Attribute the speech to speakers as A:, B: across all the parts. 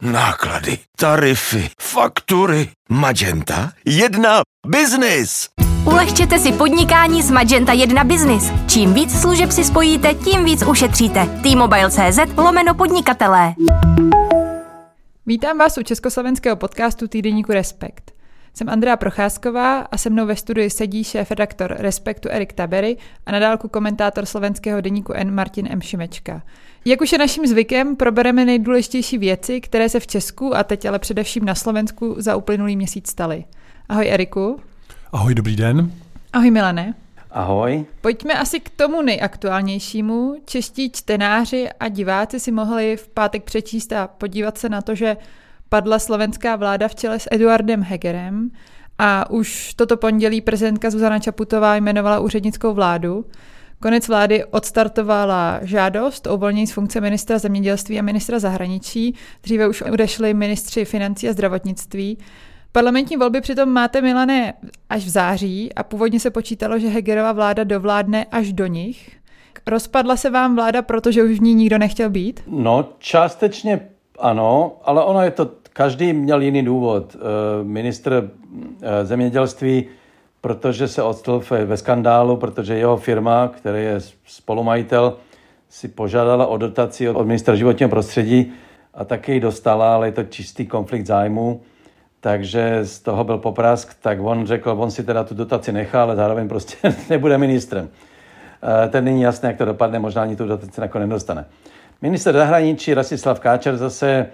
A: Náklady, tarify, faktury. Magenta 1 Business.
B: Ulehčete si podnikání s Magenta 1 Business. Čím víc služeb si spojíte, tím víc ušetříte. T-Mobile.cz lomeno podnikatelé.
C: Vítám vás u československého podcastu týdeníku Respekt. Jsem Andrea Procházková a se mnou ve studiu sedí šéf-redaktor Respektu Erik Tabery a nadálku komentátor slovenského deníku N Martin M. Šimečka. Jak už je naším zvykem, probereme nejdůležitější věci, které se v Česku a teď ale především na Slovensku za uplynulý měsíc staly. Ahoj Eriku.
D: Ahoj, dobrý den.
C: Ahoj Milane.
E: Ahoj.
C: Pojďme asi k tomu nejaktuálnějšímu. Čeští čtenáři a diváci si mohli v pátek přečíst a podívat se na to, že padla slovenská vláda v čele s Eduardem Hegerem a už toto pondělí prezidentka Zuzana Čaputová jmenovala úřednickou vládu. Konec vlády odstartovala žádost o uvolnění z funkce ministra zemědělství a ministra zahraničí. Dříve už odešli ministři financí a zdravotnictví. Parlamentní volby přitom máte, Milané, až v září a původně se počítalo, že Hegerova vláda dovládne až do nich. Rozpadla se vám vláda, protože už v ní nikdo nechtěl být?
E: No, částečně ano, ale ono je to, každý měl jiný důvod. Eh, ministr eh, zemědělství protože se odstl ve skandálu, protože jeho firma, který je spolumajitel, si požádala o dotaci od ministra životního prostředí a taky ji dostala, ale je to čistý konflikt zájmu. Takže z toho byl poprask, tak on řekl, on si teda tu dotaci nechá, ale zároveň prostě nebude ministrem. Eh, ten není jasné, jak to dopadne, možná ani tu dotaci nakonec nedostane. Minister zahraničí Rasislav Káčer zase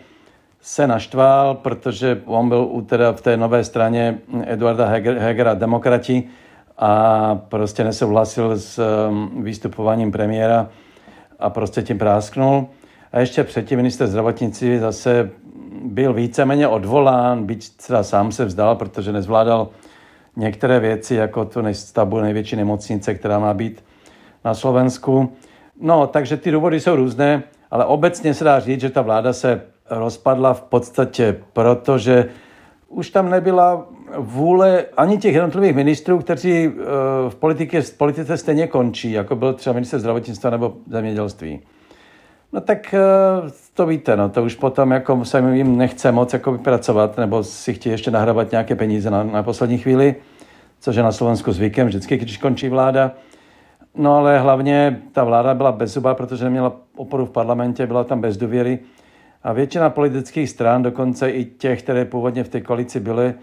E: se naštval, protože on byl u teda v té nové straně Eduarda Hegera demokrati a prostě nesouhlasil s um, výstupováním premiéra a prostě tím prásknul. A ještě předtím minister zdravotnictví zase byl víceméně odvolán, byť teda sám se vzdal, protože nezvládal některé věci, jako tu stavbu největší nemocnice, která má být na Slovensku. No, takže ty důvody jsou různé, ale obecně se dá říct, že ta vláda se rozpadla v podstatě, protože už tam nebyla vůle ani těch jednotlivých ministrů, kteří eh, v, politice, v politice stejně končí, jako byl třeba minister zdravotnictva nebo zemědělství. No tak eh, to víte, no, to už potom jako se jim nechce moc jako vypracovat, nebo si chtějí ještě nahrávat nějaké peníze na, na poslední chvíli, což je na Slovensku zvykem vždycky, když končí vláda. No ale hlavně ta vláda byla bez zuba, protože neměla oporu v parlamentě, byla tam bez důvěry. A většina politických stran, dokonce i těch, které původně v té koalici byly,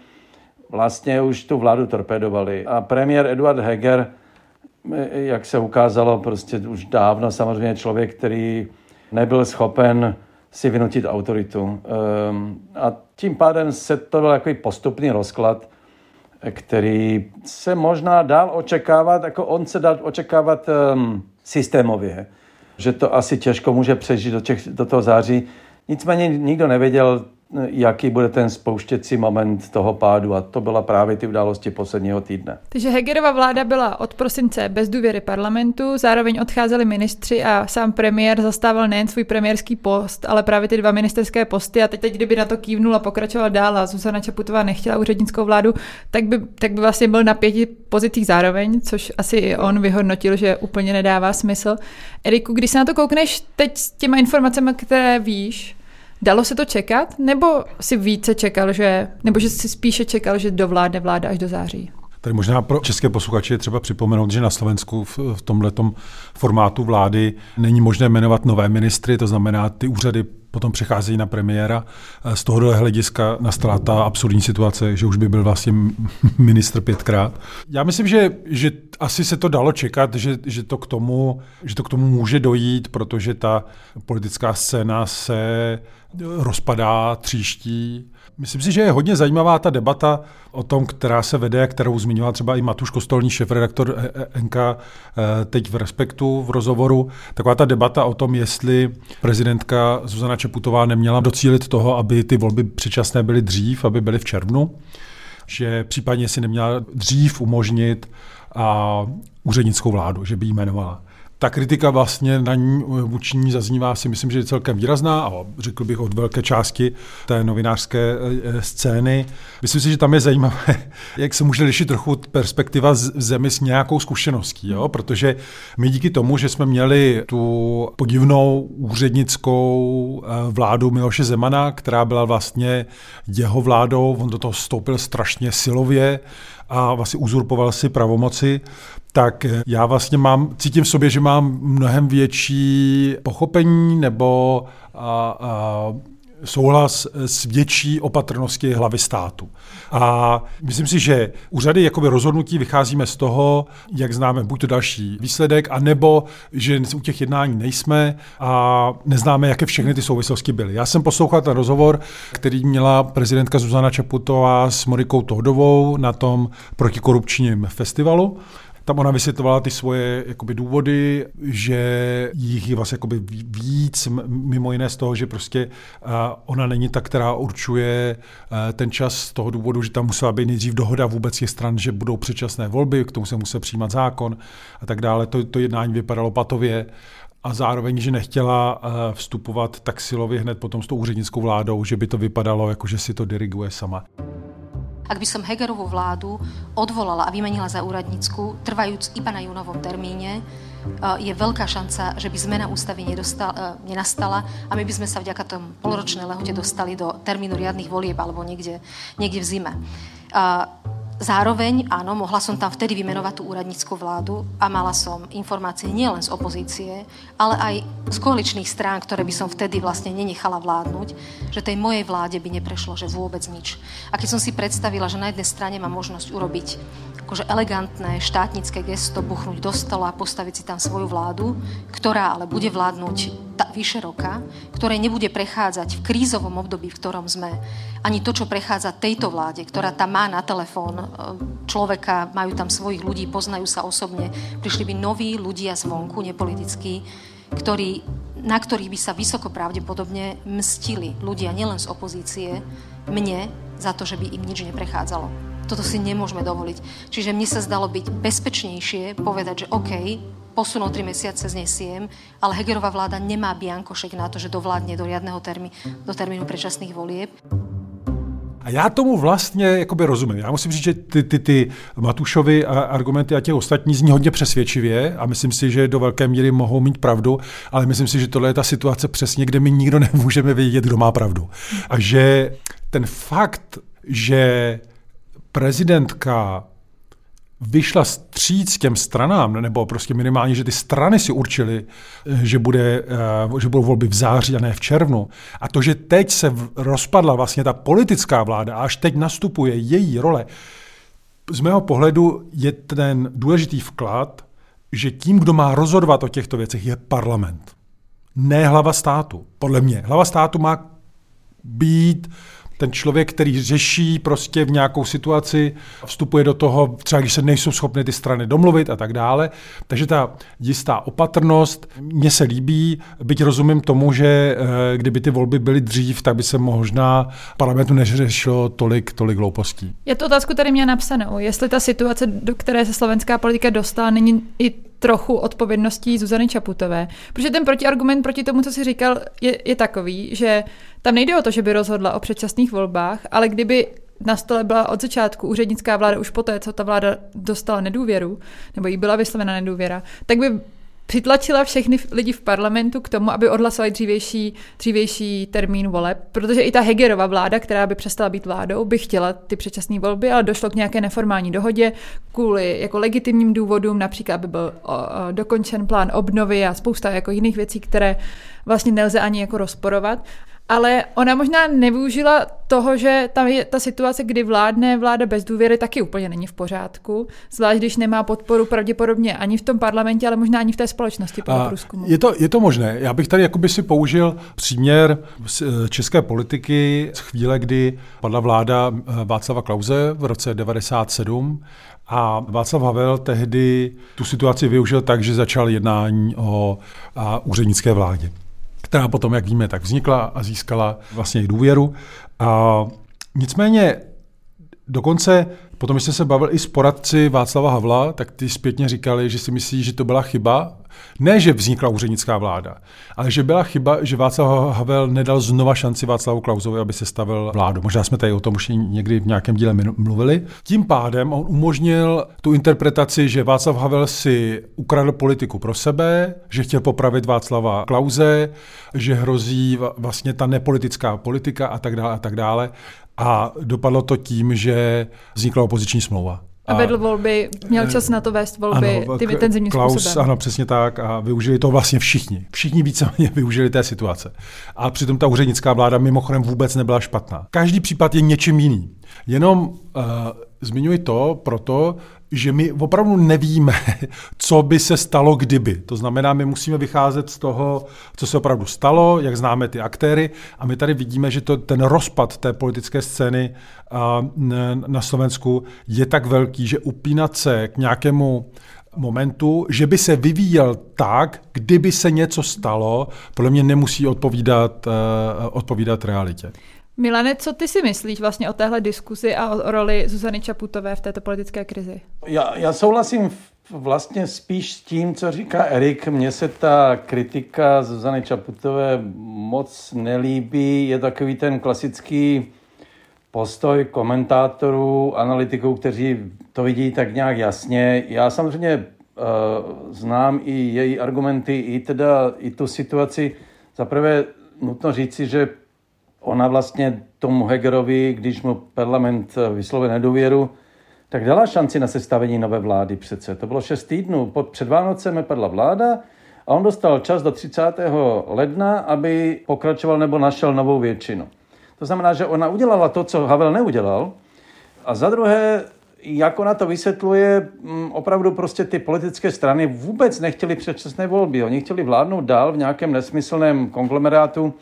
E: vlastně už tu vládu torpedovali. A premiér Eduard Heger, jak se ukázalo, prostě už dávno samozřejmě člověk, který nebyl schopen si vynutit autoritu. Ehm, a tím pádem se to byl takový postupný rozklad, který se možná dal očekávat, jako on se dal očekávat um, systémově, že to asi těžko může přežít do, těch, do toho září. Nicméně nikdo nevěděl, jaký bude ten spouštěcí moment toho pádu a to byla právě ty události posledního týdne.
C: Takže Hegerova vláda byla od prosince bez důvěry parlamentu, zároveň odcházeli ministři a sám premiér zastával nejen svůj premiérský post, ale právě ty dva ministerské posty a teď, teď kdyby na to kývnul a pokračoval dál a Zuzana Čaputová nechtěla úřednickou vládu, tak by, tak by vlastně byl na pěti pozicích zároveň, což asi i on vyhodnotil, že úplně nedává smysl. Eriku, když se na to koukneš teď s těma informacemi, které víš, Dalo se to čekat, nebo si více čekal, že, nebo že si spíše čekal, že dovládne vláda až do září?
D: Tady možná pro české posluchače je třeba připomenout, že na Slovensku v, v tomto formátu vlády není možné jmenovat nové ministry, to znamená, ty úřady potom přecházejí na premiéra. Z tohohle hlediska nastala ta absurdní situace, že už by byl vlastně ministr pětkrát. Já myslím, že, že asi se to dalo čekat, že, že, to k tomu, že to k tomu může dojít, protože ta politická scéna se rozpadá, tříští. Myslím si, že je hodně zajímavá ta debata o tom, která se vede, kterou zmiňoval třeba i Matuš Kostolní, šéf-redaktor e- e- NK, e, teď v Respektu v rozhovoru. Taková ta debata o tom, jestli prezidentka Zuzana Čeputová neměla docílit toho, aby ty volby předčasné byly dřív, aby byly v červnu, že případně si neměla dřív umožnit a úřednickou vládu, že by jí jmenovala ta kritika vlastně na ní vůči ní zaznívá si myslím, že je celkem výrazná a řekl bych od velké části té novinářské scény. Myslím si, že tam je zajímavé, jak se může lišit trochu perspektiva z zemi s nějakou zkušeností, jo? protože my díky tomu, že jsme měli tu podivnou úřednickou vládu Miloše Zemana, která byla vlastně jeho vládou, on do toho vstoupil strašně silově a vlastně uzurpoval si pravomoci, tak já vlastně mám, cítím v sobě, že mám mnohem větší pochopení nebo a, a, souhlas s větší opatrností hlavy státu. A myslím si, že u řady jakoby rozhodnutí vycházíme z toho, jak známe buď to další výsledek, anebo že u těch jednání nejsme a neznáme, jaké všechny ty souvislosti byly. Já jsem poslouchal ten rozhovor, který měla prezidentka Zuzana Čaputová s Morikou Tohdovou na tom protikorupčním festivalu. Tam ona vysvětlovala ty svoje jakoby, důvody, že jich je vlastně jakoby víc, mimo jiné z toho, že prostě uh, ona není ta, která určuje uh, ten čas z toho důvodu, že tam musela být nejdřív dohoda vůbec těch stran, že budou předčasné volby, k tomu se musel přijímat zákon a tak dále. To, to jednání vypadalo patově a zároveň, že nechtěla vstupovat tak silově hned potom s tou úřednickou vládou, že by to vypadalo jako, že si to diriguje sama.
F: Ak by som Hegerovú vládu odvolala a vymenila za úradnícku, trvajúc iba na júnovom termíne, je veľká šanca, že by zmena ústavy nedostal, nenastala a my by sme sa vďaka tomu poloročnej lehote dostali do termínu riadnych volieb alebo niekde, niekde v zime. Zároveň, áno, mohla som tam vtedy vymenovať tú úradnícku vládu a mala som informácie nielen z opozície, ale aj z koaličných strán, ktoré by som vtedy vlastne nenechala vládnuť, že tej mojej vláde by neprešlo, že vôbec nič. A keď som si predstavila, že na jednej strane mám možnosť urobiť akože elegantné štátnické gesto, buchnúť do stola a postaviť si tam svoju vládu, ktorá ale bude vládnuť ta, vyše roka, ktorej nebude prechádzať v krízovom období, v ktorom sme, ani to, čo prechádza tejto vláde, ktorá tam má na telefón e, človeka, majú tam svojich ľudí, poznajú sa osobne, prišli by noví ľudia zvonku, nepolitickí, ktorí, na ktorých by sa vysoko pravdepodobne mstili ľudia nielen z opozície, mne, za to, že by im nič neprechádzalo. Toto si nemôžeme dovoliť. Čiže mne sa zdalo byť bezpečnejšie povedať, že OK, posunou tri mesiace znesiem, ale Hegerová vláda nemá biankošek na to, že dovládne do riadného termí, do termínu predčasných volieb.
D: A já tomu vlastně jakoby rozumím. Já musím říct, že ty, ty, ty Matušovy argumenty a těch ostatní zní hodně přesvědčivě a myslím si, že do velké míry mohou mít pravdu, ale myslím si, že tohle je ta situace přesně, kde my nikdo nemůžeme vědět, kdo má pravdu. A že ten fakt, že prezidentka vyšla stříc těm stranám, nebo prostě minimálně, že ty strany si určily, že, bude, eh, že budou volby v září a ne v červnu. A to, že teď se rozpadla vlastně ta politická vláda a až teď nastupuje její role, z mého pohledu je ten důležitý vklad, že tím, kdo má rozhodovat o těchto věcech, je parlament. Ne hlava státu. Podle mě. Hlava státu má být ten člověk, který řeší prostě v nějakou situaci, vstupuje do toho, třeba když se nejsou schopny ty strany domluvit a tak dále. Takže ta jistá opatrnost mně se líbí, byť rozumím tomu, že eh, kdyby ty volby byly dřív, tak by se možná parlamentu neřešilo tolik, tolik hloupostí.
C: Je to otázku tady mě napsanou, jestli ta situace, do které se slovenská politika dostala, není i trochu odpovědností Zuzany Čaputové. Protože ten protiargument proti tomu, co si říkal, je, je takový, že tam nejde o to, že by rozhodla o předčasných volbách, ale kdyby na stole byla od začátku úřednická vláda už poté, co ta vláda dostala nedůvěru, nebo jí byla vyslovena nedůvěra, tak by přitlačila všechny lidi v parlamentu k tomu, aby odhlasovali dřívější, dřívější termín voleb, protože i ta Hegerova vláda, která by přestala být vládou, by chtěla ty předčasné volby, ale došlo k nějaké neformální dohodě kvůli jako legitimním důvodům, například by byl o, o, dokončen plán obnovy a spousta jako jiných věcí, které vlastně nelze ani jako rozporovat ale ona možná nevyužila toho, že tam je ta situace, kdy vládne vláda bez důvěry, taky úplně není v pořádku. Zvlášť, když nemá podporu pravděpodobně ani v tom parlamentě, ale možná ani v té společnosti po průzkumu.
D: Je to, je to možné. Já bych tady jakoby si použil příměr eh, české politiky z chvíle, kdy padla vláda eh, Václava Klauze v roce 97 a Václav Havel tehdy tu situaci využil tak, že začal jednání o úřednické vládě která potom, jak víme, tak vznikla a získala vlastně i důvěru. A nicméně dokonce potom, když jsem se bavil i s poradci Václava Havla, tak ty zpětně říkali, že si myslí, že to byla chyba, Ne, že vznikla úřednická vláda, ale že byla chyba, že Václav Havel nedal znova šanci Václavu Klausovi, aby se stavil vládu. Možná jsme tady o tom už někdy v nějakém díle mluvili. Tím pádem on umožnil tu interpretaci, že Václav Havel si ukradl politiku pro sebe, že chtěl popravit Václava Klauze, že hrozí vlastně ta nepolitická politika a tak dále a tak dále. A dopadlo to tím, že vznikla opoziční smlouva.
C: A vedl volby, měl čas na to vést volby ano, tím intenzivním Klaus, způsobem.
D: Ano, přesně tak a využili to vlastně všichni. Všichni víceméně využili té situace. A přitom ta úřednická vláda mimochodem vůbec nebyla špatná. Každý případ je něčím jiný. Jenom uh, zmiňuji to proto, že my opravdu nevíme, co by se stalo kdyby. To znamená, my musíme vycházet z toho, co se opravdu stalo, jak známe ty aktéry a my tady vidíme, že to, ten rozpad té politické scény na Slovensku je tak velký, že upínat se k nějakému momentu, že by se vyvíjel tak, kdyby se něco stalo, podle mě nemusí odpovídat, uh, odpovídat realitě.
C: Milane, co ty si myslíš vlastně o téhle diskuzi a o roli Zuzany Čaputové v této politické krizi?
E: Já, já souhlasím vlastně spíš s tím, co říká Erik. Mně se ta kritika Zuzany Čaputové moc nelíbí. Je takový ten klasický postoj komentátorů, analytiků, kteří to vidí tak nějak jasně. Já samozřejmě uh, znám i její argumenty, i teda i tu situaci. Za prvé nutno říci, že ona vlastně tomu Hegerovi, když mu parlament vyslovil nedůvěru, tak dala šanci na sestavení nové vlády přece. To bylo šest týdnů. Pod, před Vánocem padla vláda a on dostal čas do 30. ledna, aby pokračoval nebo našel novou většinu. To znamená, že ona udělala to, co Havel neudělal. A za druhé, jak ona to vysvětluje, mm, opravdu prostě ty politické strany vůbec nechtěli předčasné volby. Oni chtěli vládnout dál v nějakém nesmyslném konglomerátu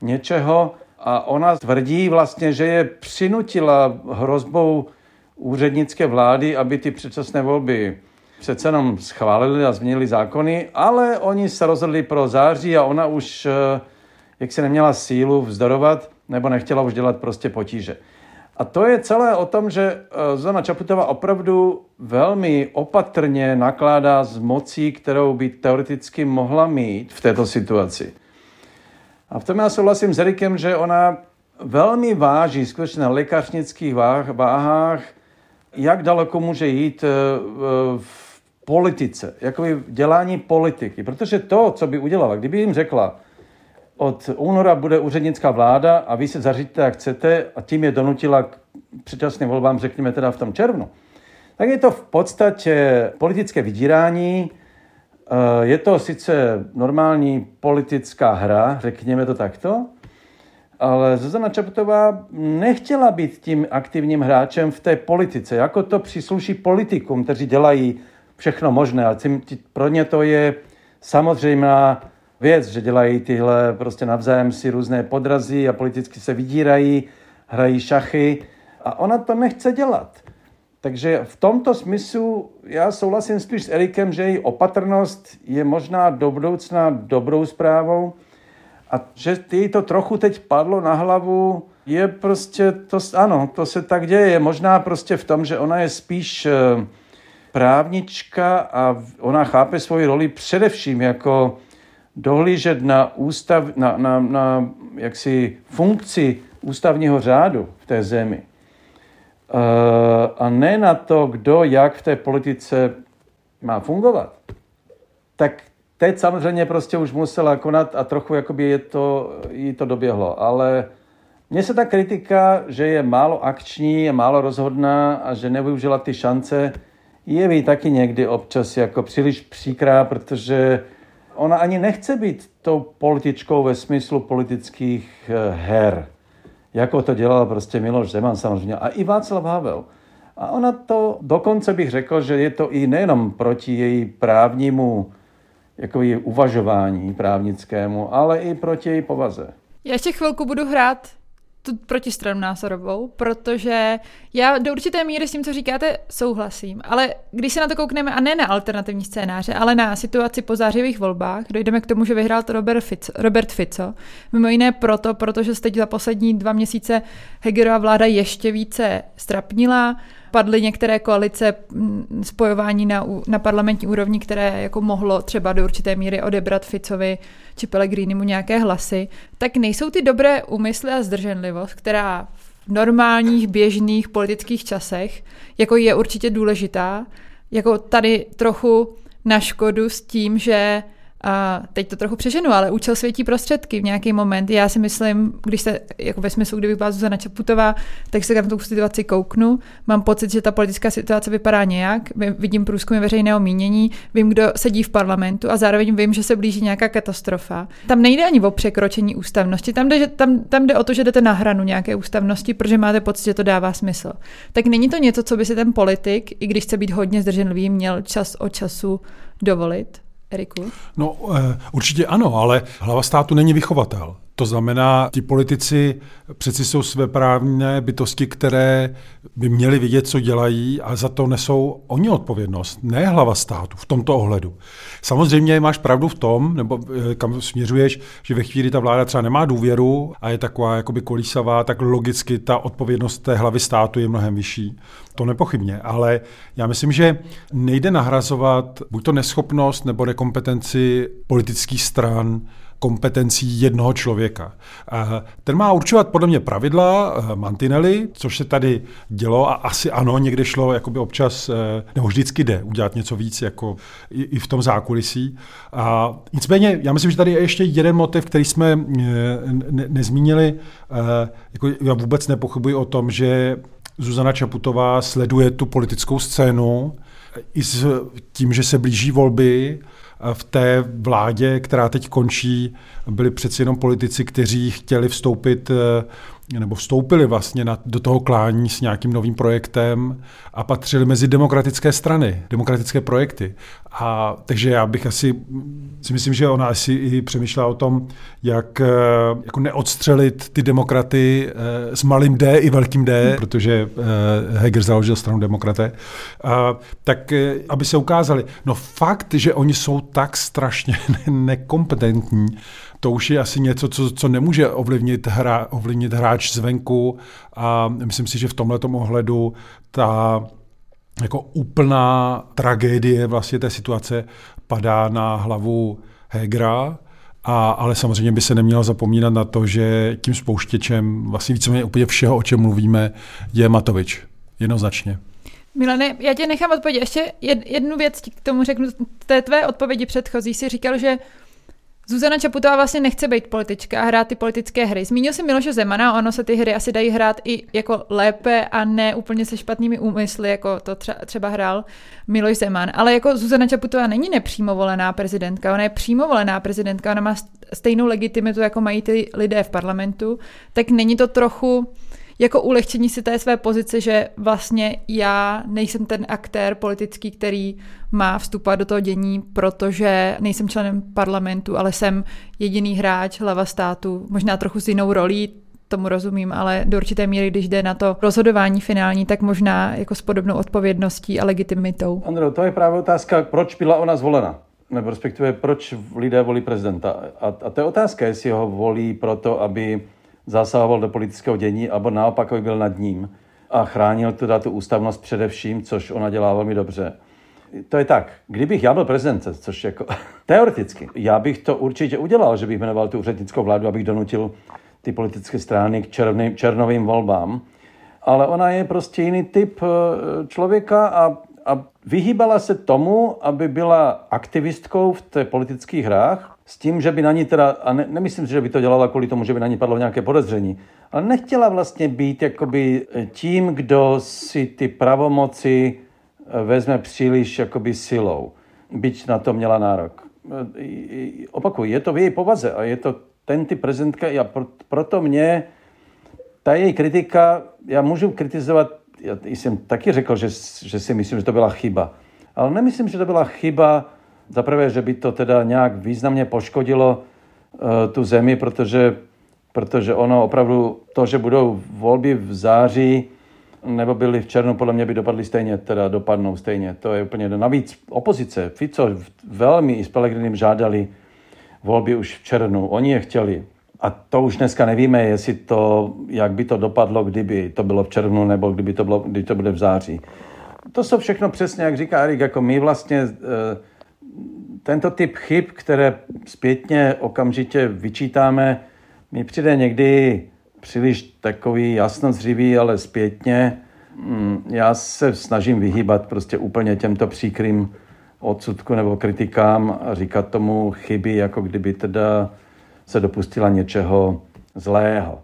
E: něčeho, a ona tvrdí vlastně, že je přinutila hrozbou úřednické vlády, aby ty předčasné volby přece jenom schválili a změnili zákony, ale oni se rozhodli pro září a ona už eh, jak se neměla sílu vzdorovat, nebo nechtěla už dělat prostě potíže. A to je celé o tom, že eh, Zona Čaputová opravdu velmi opatrně nakládá s mocí, kterou by teoreticky mohla mít v této situaci. A v tom já souhlasím s Erikem, že ona velmi váží skutečně na lékařnických váhách, jak daleko může jít eh, v politice, jako v dělání politiky. Protože to, co by udělala, kdyby jim řekla, od února bude úřednická vláda a vy se zaříďte, jak chcete, a tím je donutila k předčasným volbám, řekněme teda v tom červnu, tak je to v podstatě politické vydírání, je to sice normální politická hra, řekněme to takto, ale Zuzana Čaputová nechtěla být tím aktivním hráčem v té politice, jako to přísluší politikům, kteří dělají všechno možné, ale pro ně to je samozřejmá věc, že dělají tyhle prostě navzájem si různé podrazy a politicky se vydírají, hrají šachy a ona to nechce dělat. Takže v tomto smyslu já souhlasím spíš s Erikem, že její opatrnost je možná do budoucna dobrou zprávou a že jí to trochu teď padlo na hlavu, je prostě, to, ano, to se tak děje. Možná prostě v tom, že ona je spíš eh, právnička a ona chápe svoji roli především jako dohlížet na, ústav, na, na, na jaksi funkci ústavního řádu v té zemi. Eh, a ne na to, kdo jak v té politice má fungovat, tak teď samozřejmě prostě už musela konat a trochu jakoby je to, jí to doběhlo. Ale mně se ta kritika, že je málo akční, je málo rozhodná a že nevyužila ty šance, jeví taky někdy občas jako příliš příkrá, protože ona ani nechce být tou političkou ve smyslu politických eh, her jako to dělal prostě Miloš Zeman samozřejmě a i Václav Havel. A ona to, dokonce bych řekl, že je to i nejenom proti její právnímu jako její uvažování právnickému, ale i proti její povaze.
C: Já ještě chvilku budu hrát tu protistranu názorovou, protože já do určité míry s tím, co říkáte, souhlasím. Ale když se na to koukneme, a ne na alternativní scénáře, ale na situaci po zářivých volbách, dojdeme k tomu, že vyhrál to Robert Fico, Robert Fico. Mimo jiné proto, protože se teď za poslední dva měsíce Hegerova vláda ještě více strapnila, padly některé koalice mm, spojování na, na parlamentní úrovni, které jako mohlo třeba do určité míry odebrat Ficovi či Pellegrinimu nějaké hlasy, tak nejsou ty dobré úmysly a zdrženlivost, která v normálních, běžných politických časech, jako je určitě důležitá, jako tady trochu na škodu s tím, že a teď to trochu přeženu, ale účel světí prostředky v nějaký moment. Já si myslím, když se, jako ve smyslu, kdyby byla Zuzana Čaputová, tak se na tu situaci kouknu. Mám pocit, že ta politická situace vypadá nějak. Vidím průzkumy veřejného mínění, vím, kdo sedí v parlamentu a zároveň vím, že se blíží nějaká katastrofa. Tam nejde ani o překročení ústavnosti, tam jde, že, tam, tam jde o to, že jdete na hranu nějaké ústavnosti, protože máte pocit, že to dává smysl. Tak není to něco, co by si ten politik, i když chce být hodně zdrženlivý, měl čas od času dovolit? Eriku?
D: No, eh, určitě ano, ale hlava státu není vychovatel. To znamená, ti politici přeci jsou své právné bytosti, které by měly vidět, co dělají a za to nesou oni odpovědnost, ne hlava státu v tomto ohledu. Samozřejmě máš pravdu v tom, nebo eh, kam směřuješ, že ve chvíli ta vláda třeba nemá důvěru a je taková jakoby kolísavá, tak logicky ta odpovědnost té hlavy státu je mnohem vyšší. To nepochybně, ale já myslím, že nejde nahrazovat buď to neschopnost nebo nekompetenci politických stran kompetencí jednoho člověka. Ten má určovat podle mě pravidla, eh, mantinely, což se tady dělo a asi ano, někde šlo jakoby občas, eh, nebo vždycky jde udělat něco víc jako i v tom zákulisí. A nicméně, já myslím, že tady je ještě jeden motiv, který jsme eh, ne- nezmínili. Jako já vůbec nepochybuji o tom, že Zuzana Čaputová sleduje tu politickou scénu i s tím, že se blíží volby, v té vládě, která teď končí, byli přeci jenom politici, kteří chtěli vstoupit eh, nebo vstoupili vlastně na, do toho klání s nějakým novým projektem a patřili mezi demokratické strany, demokratické projekty. A takže já bych asi, si myslím, že ona asi i přemýšlela o tom, jak eh, jako neodstřelit ty demokraty eh, s malým D i velkým D, protože Heger založil stranu demokraté, tak aby se ukázali. No fakt, že oni jsou tak strašně nekompetentní, to už je asi něco, co, co nemůže ovlivnit, hra, ovlivnit hráč zvenku a myslím si, že v tomhle ohledu ta jako úplná tragédie vlastně té situace padá na hlavu Hegra, a, ale samozřejmě by se nemělo zapomínat na to, že tím spouštěčem vlastně víceméně úplně všeho, o čem mluvíme, je Matovič. Jednoznačně.
C: Milane, já tě nechám odpovědět. Ještě jednu věc k tomu řeknu. Té tvé odpovědi předchozí si říkal, že Zuzana Čaputová vlastně nechce být politička a hrát ty politické hry. Zmínil si Miloše Zemana, ono se ty hry asi dají hrát i jako lépe a ne úplně se špatnými úmysly, jako to třeba hrál Miloš Zeman. Ale jako Zuzana Čaputová není nepřímo volená prezidentka, ona je přímo volená prezidentka, ona má stejnou legitimitu, jako mají ty lidé v parlamentu, tak není to trochu jako ulehčení si té své pozice, že vlastně já nejsem ten aktér politický, který má vstupovat do toho dění, protože nejsem členem parlamentu, ale jsem jediný hráč, hlava státu, možná trochu s jinou rolí, tomu rozumím, ale do určité míry, když jde na to rozhodování finální, tak možná jako s podobnou odpovědností a legitimitou.
E: Andro, to je právě otázka, proč byla ona zvolena nebo respektive proč lidé volí prezidenta. A, a to je otázka, jestli ho volí proto, aby zasahoval do politického dění, nebo naopak aby byl nad ním a chránil teda tu ústavnost především, což ona dělá velmi dobře. To je tak, kdybych já byl prezident, což jako teoreticky, já bych to určitě udělal, že bych jmenoval tu úřednickou vládu, abych donutil ty politické strany k černým, černovým volbám. Ale ona je prostě jiný typ eh, člověka a, a vyhýbala se tomu, aby byla aktivistkou v té politických hrách, s tím, že by na ní teda, a ne, nemyslím si, že by to dělala kvůli tomu, že by na ní padlo nějaké podezření, ale nechtěla vlastně být jakoby tím, kdo si ty pravomoci eh, vezme příliš jakoby silou, byť na to měla nárok. Eh, opakuju, je to v její povaze a je to ten ty prezidentka a proto mě ta její kritika, já můžu kritizovat, já jsem taky řekl, že, že si myslím, že to byla chyba, ale nemyslím, že to byla chyba za prvé, že by to teda nějak významně poškodilo uh, tu zemi, protože, protože ono opravdu to, že budou volby v září nebo byly v červnu, podle mě by dopadly stejně, teda dopadnou stejně. To je úplně navíc opozice. Fico velmi i s Pelegrinem žádali volby už v červnu. Oni je chtěli. A to už dneska nevíme, jestli to, jak by to dopadlo, kdyby to bylo v červnu nebo kdyby to, bylo, kdy to bude v září. To jsou všechno přesně, jak říká Erik, jako my vlastně e, tento typ chyb, které zpětně okamžitě vyčítáme, mi přijde někdy příliš takový jasnozřivý, ale zpětně mm, já se snažím vyhýbat prostě úplně těmto příkrým odsudku nebo kritikám a říkat tomu chyby, jako kdyby teda se dopustila něčeho zlého.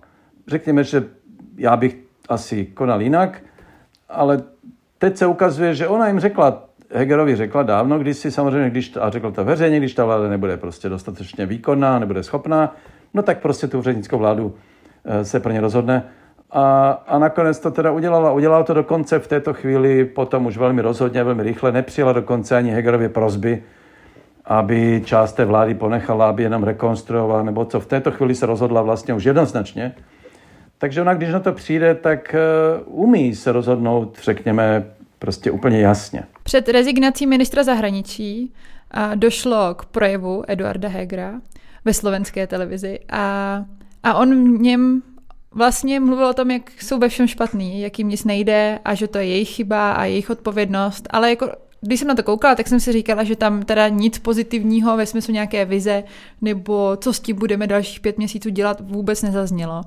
E: Řekněme, že já bych asi konal jinak, ale teď se ukazuje, že ona jim řekla, Hegerovi řekla dávno, když si samozřejmě, když, a řekl to veřejně, když ta vláda nebude prostě dostatečně výkonná, nebude schopná, no tak prostě tu úřednickou vládu eh, se pro ně rozhodne. A, a nakonec to teda udělala. Udělala to dokonce v této chvíli, potom už velmi rozhodně, velmi rychle. Nepřijela dokonce ani Hegerově prozby, aby část té vlády ponechala, aby jenom rekonstruovala, nebo co. V této chvíli se rozhodla vlastně už jednoznačně. Takže ona, když na to přijde, tak eh, umí se rozhodnout, řekněme, prostě úplně jasně.
C: Před rezignací ministra zahraničí došlo k projevu Eduarda Hegera ve slovenské televizi a, a on v něm vlastně mluvil o tom, jak jsou ve všem špatný, jak jim nic nejde a že to je jejich chyba a jejich odpovědnost, ale jako když jsem na to koukala, tak jsem si říkala, že tam teda nic pozitivního ve smyslu nějaké vize nebo co s tím budeme dalších pět měsíců dělat vůbec nezaznělo.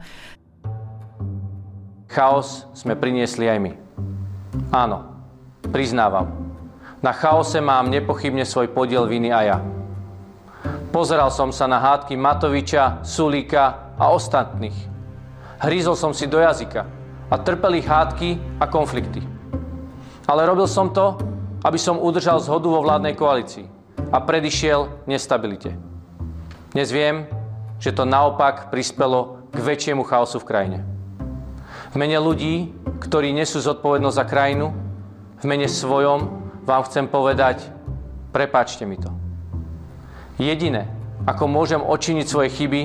G: Chaos jsme priniesli aj my. Áno, priznávam. Na chaose mám nepochybne svoj podiel viny a ja. Pozeral som sa na hádky Matoviča, Sulíka a ostatných. Hrízol som si do jazyka a trpeli hádky a konflikty. Ale robil som to, aby som udržal zhodu vo vládnej koalícii a predišiel nestabilite. Dnes viem, že to naopak prispelo k väčšiemu chaosu v krajine. V mene ľudí, ktorí nesú zodpovednosť za krajinu, mene svojom vám chcem povedať, prepáčte mi to. Jediné, ako môžem očiniť svoje chyby,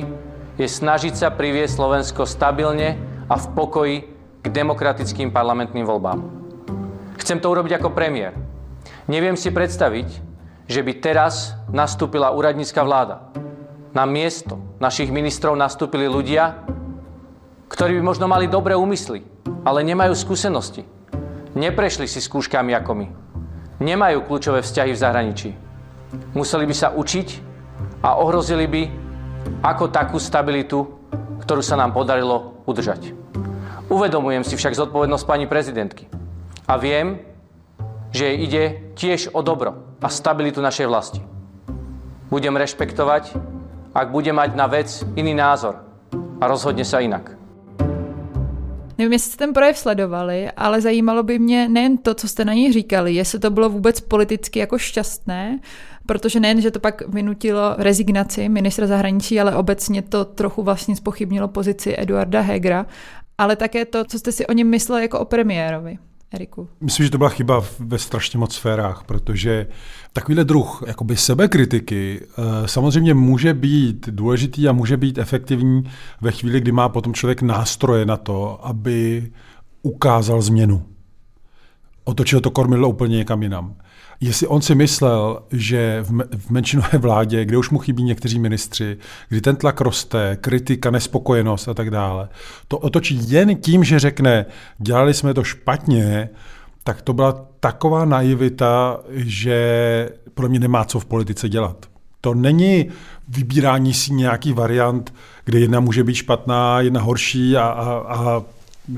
G: je snažiť sa priviesť Slovensko stabilne a v pokoji k demokratickým parlamentným voľbám. Chcem to urobiť ako premiér – Neviem si predstaviť, že by teraz nastúpila úradnícka vláda. Na miesto našich ministrov nastúpili ľudia, ktorí by možno mali dobré úmysly, ale nemajú skúsenosti. Neprešli si skúškami ako my. Nemajú kľúčové vzťahy v zahraničí. Museli by sa učiť a ohrozili by ako takú stabilitu, ktorú sa nám podarilo udržať. Uvedomujem si však zodpovednosť pani prezidentky. A viem, že jej ide tiež o dobro a stabilitu našej vlasti. Budem rešpektovať, ak bude mať na vec iný názor a rozhodne sa inak.
C: Nevím, jestli jste ten projev sledovali, ale zajímalo by mě nejen to, co jste na něj říkali, jestli to bylo vůbec politicky jako šťastné, protože nejen, že to pak vynutilo rezignaci ministra zahraničí, ale obecně to trochu vlastně spochybnilo pozici Eduarda Hegra, ale také to, co jste si o něm mysleli jako o premiérovi. Eriku?
D: Myslím, že to byla chyba ve strašně moc sférách, protože takovýhle druh jakoby sebekritiky eh, samozřejmě může být důležitý a může být efektivní ve chvíli, kdy má potom člověk nástroje na to, aby ukázal změnu. Otočil to kormidlo úplně někam jinam. Jestli on si myslel, že v menšinové vládě, kde už mu chybí někteří ministři, kdy ten tlak roste, kritika, nespokojenost a tak dále, to otočí jen tím, že řekne, dělali jsme to špatně, tak to byla taková naivita, že pro mě nemá co v politice dělat. To není vybírání si nějaký variant, kde jedna může být špatná, jedna horší a, a, a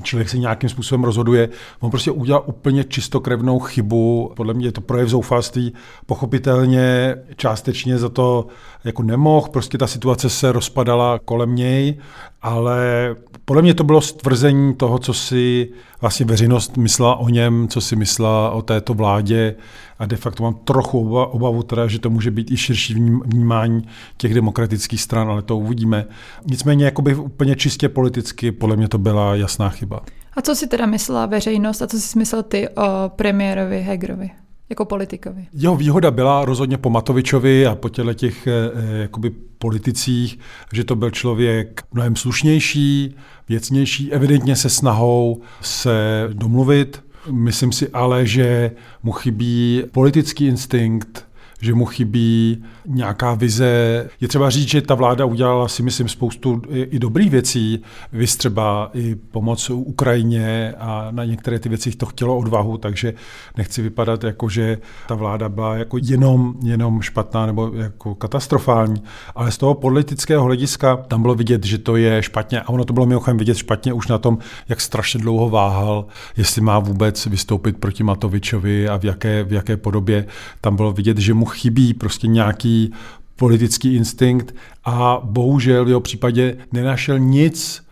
D: člověk se nějakým způsobem rozhoduje. On prostě udělal úplně čistokrevnou chybu. Podle mě je to projev zoufalství. Pochopitelně částečně za to jako nemohl, prostě ta situace se rozpadala kolem něj, ale podle mě to bylo stvrzení toho, co si vlastně veřejnost myslela o něm, co si myslela o této vládě a de facto mám trochu obavu teda, že to může být i širší vnímání těch demokratických stran, ale to uvidíme. Nicméně jakoby úplně čistě politicky podle mě to byla jasná chyba.
C: A co si teda myslela veřejnost a co si myslel ty o premiérovi Hegerovi? Jako politikovi.
D: Jeho výhoda byla rozhodně po Matovičovi a po těle těch eh, eh, jakoby politicích, že to byl člověk mnohem slušnější, věcnější, evidentně se snahou se domluvit. Myslím si ale, že mu chybí politický instinkt, že mu chybí nějaká vize. Je třeba říct, že ta vláda udělala si myslím spoustu i, dobrých věcí, vy třeba i pomoc Ukrajině a na některé ty věci to chtělo odvahu, takže nechci vypadat jako, že ta vláda byla jako jenom, jenom špatná nebo jako katastrofální, ale z toho politického hlediska tam bylo vidět, že to je špatně a ono to bylo mimochodem vidět špatně už na tom, jak strašně dlouho váhal, jestli má vůbec vystoupit proti Matovičovi a v jaké, v jaké podobě. Tam bylo vidět, že mu chybí prostě nějaký politický instinkt a bohužel v jeho případě nenašel nic,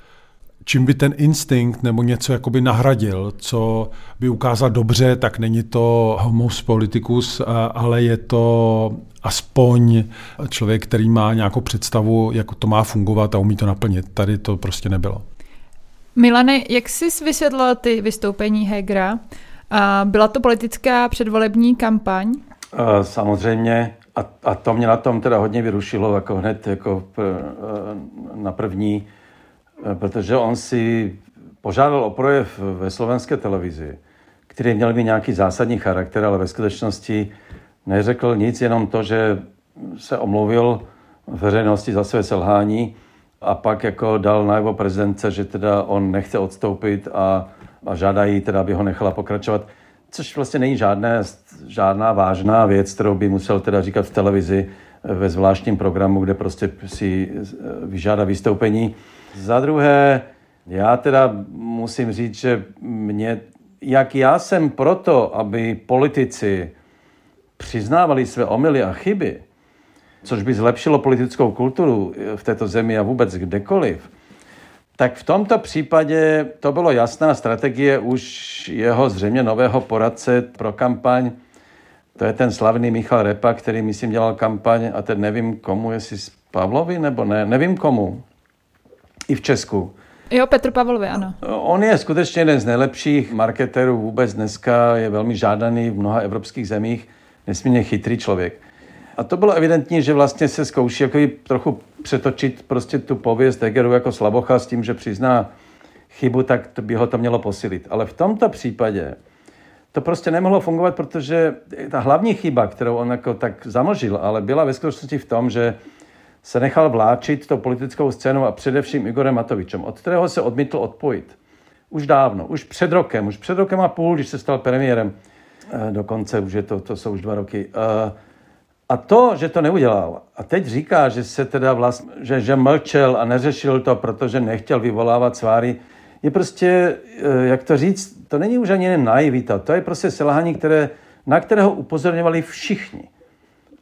D: čím by ten instinkt nebo něco jakoby nahradil, co by ukázal dobře, tak není to homus politicus, ale je to aspoň člověk, který má nějakou představu, jak to má fungovat a umí to naplnit. Tady to prostě nebylo.
C: Milane, jak jsi vysvětlil ty vystoupení Hegera? Byla to politická předvolební kampaň?
E: Samozřejmě. A, a to mě na tom teda hodně vyrušilo, jako hned jako na první, protože on si požádal o projev ve slovenské televizi, který měl mít nějaký zásadní charakter, ale ve skutečnosti neřekl nic, jenom to, že se omluvil veřejnosti za své selhání a pak jako dal najevo prezidence, že teda on nechce odstoupit a, a žádají teda, aby ho nechala pokračovat. Což vlastně není žádné, žádná vážná věc, kterou by musel teda říkat v televizi ve zvláštním programu, kde prostě si vyžádá vystoupení. Za druhé, já teda musím říct, že mě, jak já jsem proto, aby politici přiznávali své omily a chyby, což by zlepšilo politickou kulturu v této zemi a vůbec kdekoliv, tak v tomto případě to bylo jasná strategie už jeho zřejmě nového poradce pro kampaň. To je ten slavný Michal Repa, který myslím dělal kampaň a teď nevím komu, jestli z Pavlovi nebo ne, nevím komu. I v Česku.
C: Jo, Petr Pavlovi, ano.
E: On je skutečně jeden z nejlepších marketerů vůbec dneska, je velmi žádaný v mnoha evropských zemích, nesmírně chytrý člověk. A to bylo evidentní, že vlastně se zkouší jako trochu přetočit prostě tu pověst Hegeru jako slabocha s tím, že přizná chybu, tak by ho to mělo posilit. Ale v tomto případě to prostě nemohlo fungovat, protože ta hlavní chyba, kterou on jako tak zamlžil, ale byla ve skutečnosti v tom, že se nechal vláčit tou politickou scénou a především Igorem Matovičem, od kterého se odmítl odpojit. Už dávno, už před rokem, už před rokem a půl, když se stal premiérem, eh, dokonce už je to, to jsou už dva roky, uh, a to, že to neudělal, a teď říká, že se teda vlastně, že, že mlčel a neřešil to, protože nechtěl vyvolávat sváry, je prostě, eh, jak to říct, to není už ani naivita, to je prostě selhání, které, na kterého upozorňovali všichni.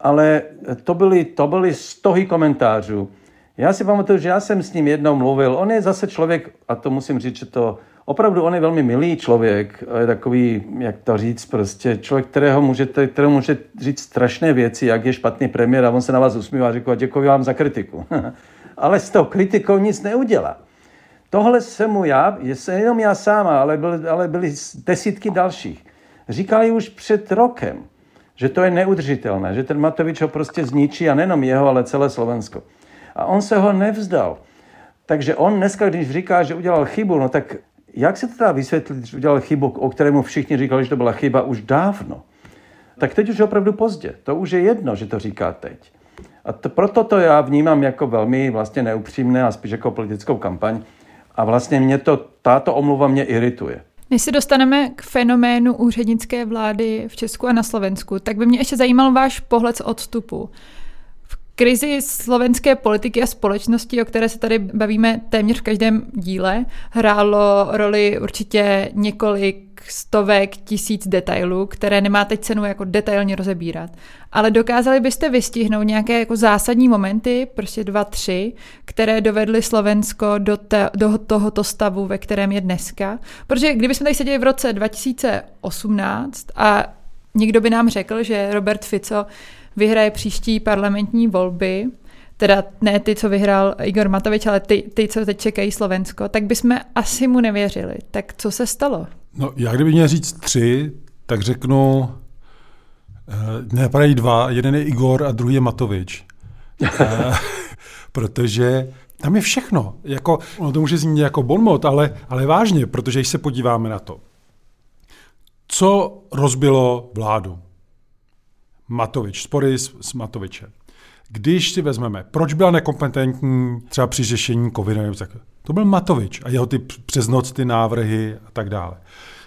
E: Ale to byly, to byly stohy komentářů. Já si pamatuju, že já jsem s ním jednou mluvil. On je zase člověk, a to musím říct, že to opravdu on je velmi milý člověk, je takový, jak to říct, prostě člověk, kterého můžete, kterého můžete říct strašné věci, jak je špatný premiér a on se na vás usmívá a říká, děkuji vám za kritiku. ale s tou kritikou nic neudělá. Tohle se mu já, se jenom já sám, ale, byl, ale byly desítky dalších. Říkali už před rokem, že to je neudržitelné, že ten Matovič ho prostě zničí a nejenom jeho, ale celé Slovensko. A on se ho nevzdal. Takže on dneska, když říká, že udělal chybu, no tak jak se to dá vysvětlit, že udělal chybu, o kterému všichni říkali, že to byla chyba už dávno? Tak teď už je opravdu pozdě. To už je jedno, že to říká teď. A to, proto to já vnímám jako velmi vlastně neupřímné a spíš jako politickou kampaň. A vlastně mě to, tato omluva mě irituje.
C: Než se dostaneme k fenoménu úřednické vlády v Česku a na Slovensku, tak by mě ještě zajímal váš pohled z odstupu krizi slovenské politiky a společnosti, o které se tady bavíme téměř v každém díle, hrálo roli určitě několik stovek tisíc detailů, které nemá teď cenu jako detailně rozebírat. Ale dokázali byste vystihnout nějaké jako zásadní momenty, prostě dva, tři, které dovedly Slovensko do, te, do tohoto stavu, ve kterém je dneska. Protože kdybychom tady seděli v roce 2018 a někdo by nám řekl, že Robert Fico vyhraje příští parlamentní volby, teda ne ty, co vyhrál Igor Matovič, ale ty, ty, co teď čekají Slovensko, tak bychom asi mu nevěřili. Tak co se stalo?
D: No, já kdybych měl říct tři, tak řeknu, eh, nepadají dva, jeden je Igor a druhý je Matovič. Eh, protože tam je všechno. Jako, ono to může znít jako bonmot, ale, ale vážně, protože když se podíváme na to, co rozbilo vládu? Matovič, spory s, s Matovičem. Když si vezmeme, proč byla nekompetentní třeba při řešení covidu, to byl Matovič a jeho ty přes noc ty návrhy a tak dále.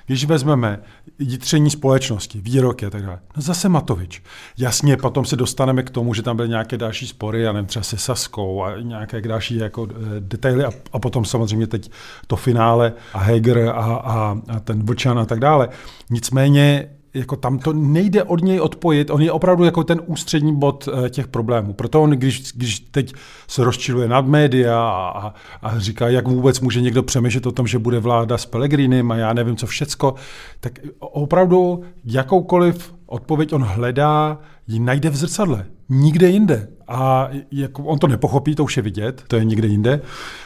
D: Když vezmeme jitření společnosti, výroky a tak dále, no zase Matovič. Jasně, potom se dostaneme k tomu, že tam byly nějaké další spory, já nevím, třeba se Saskou a nějaké další jako eh, detaily a, a potom samozřejmě teď to finále a Heger a, a, a ten Vlčan a tak dále. Nicméně jako tam to nejde od něj odpojit, on je opravdu jako ten ústřední bod eh, těch problémů. Proto on, když, když teď se rozčiluje nad média a, a, říká, jak vůbec může někdo přemýšlet o tom, že bude vláda s Pelegrinem a já nevím co všecko, tak opravdu jakoukoliv odpověď on hledá, ji najde v zrcadle. Nikde jinde. A jako on to nepochopí, to už je vidět, to je nikde jinde,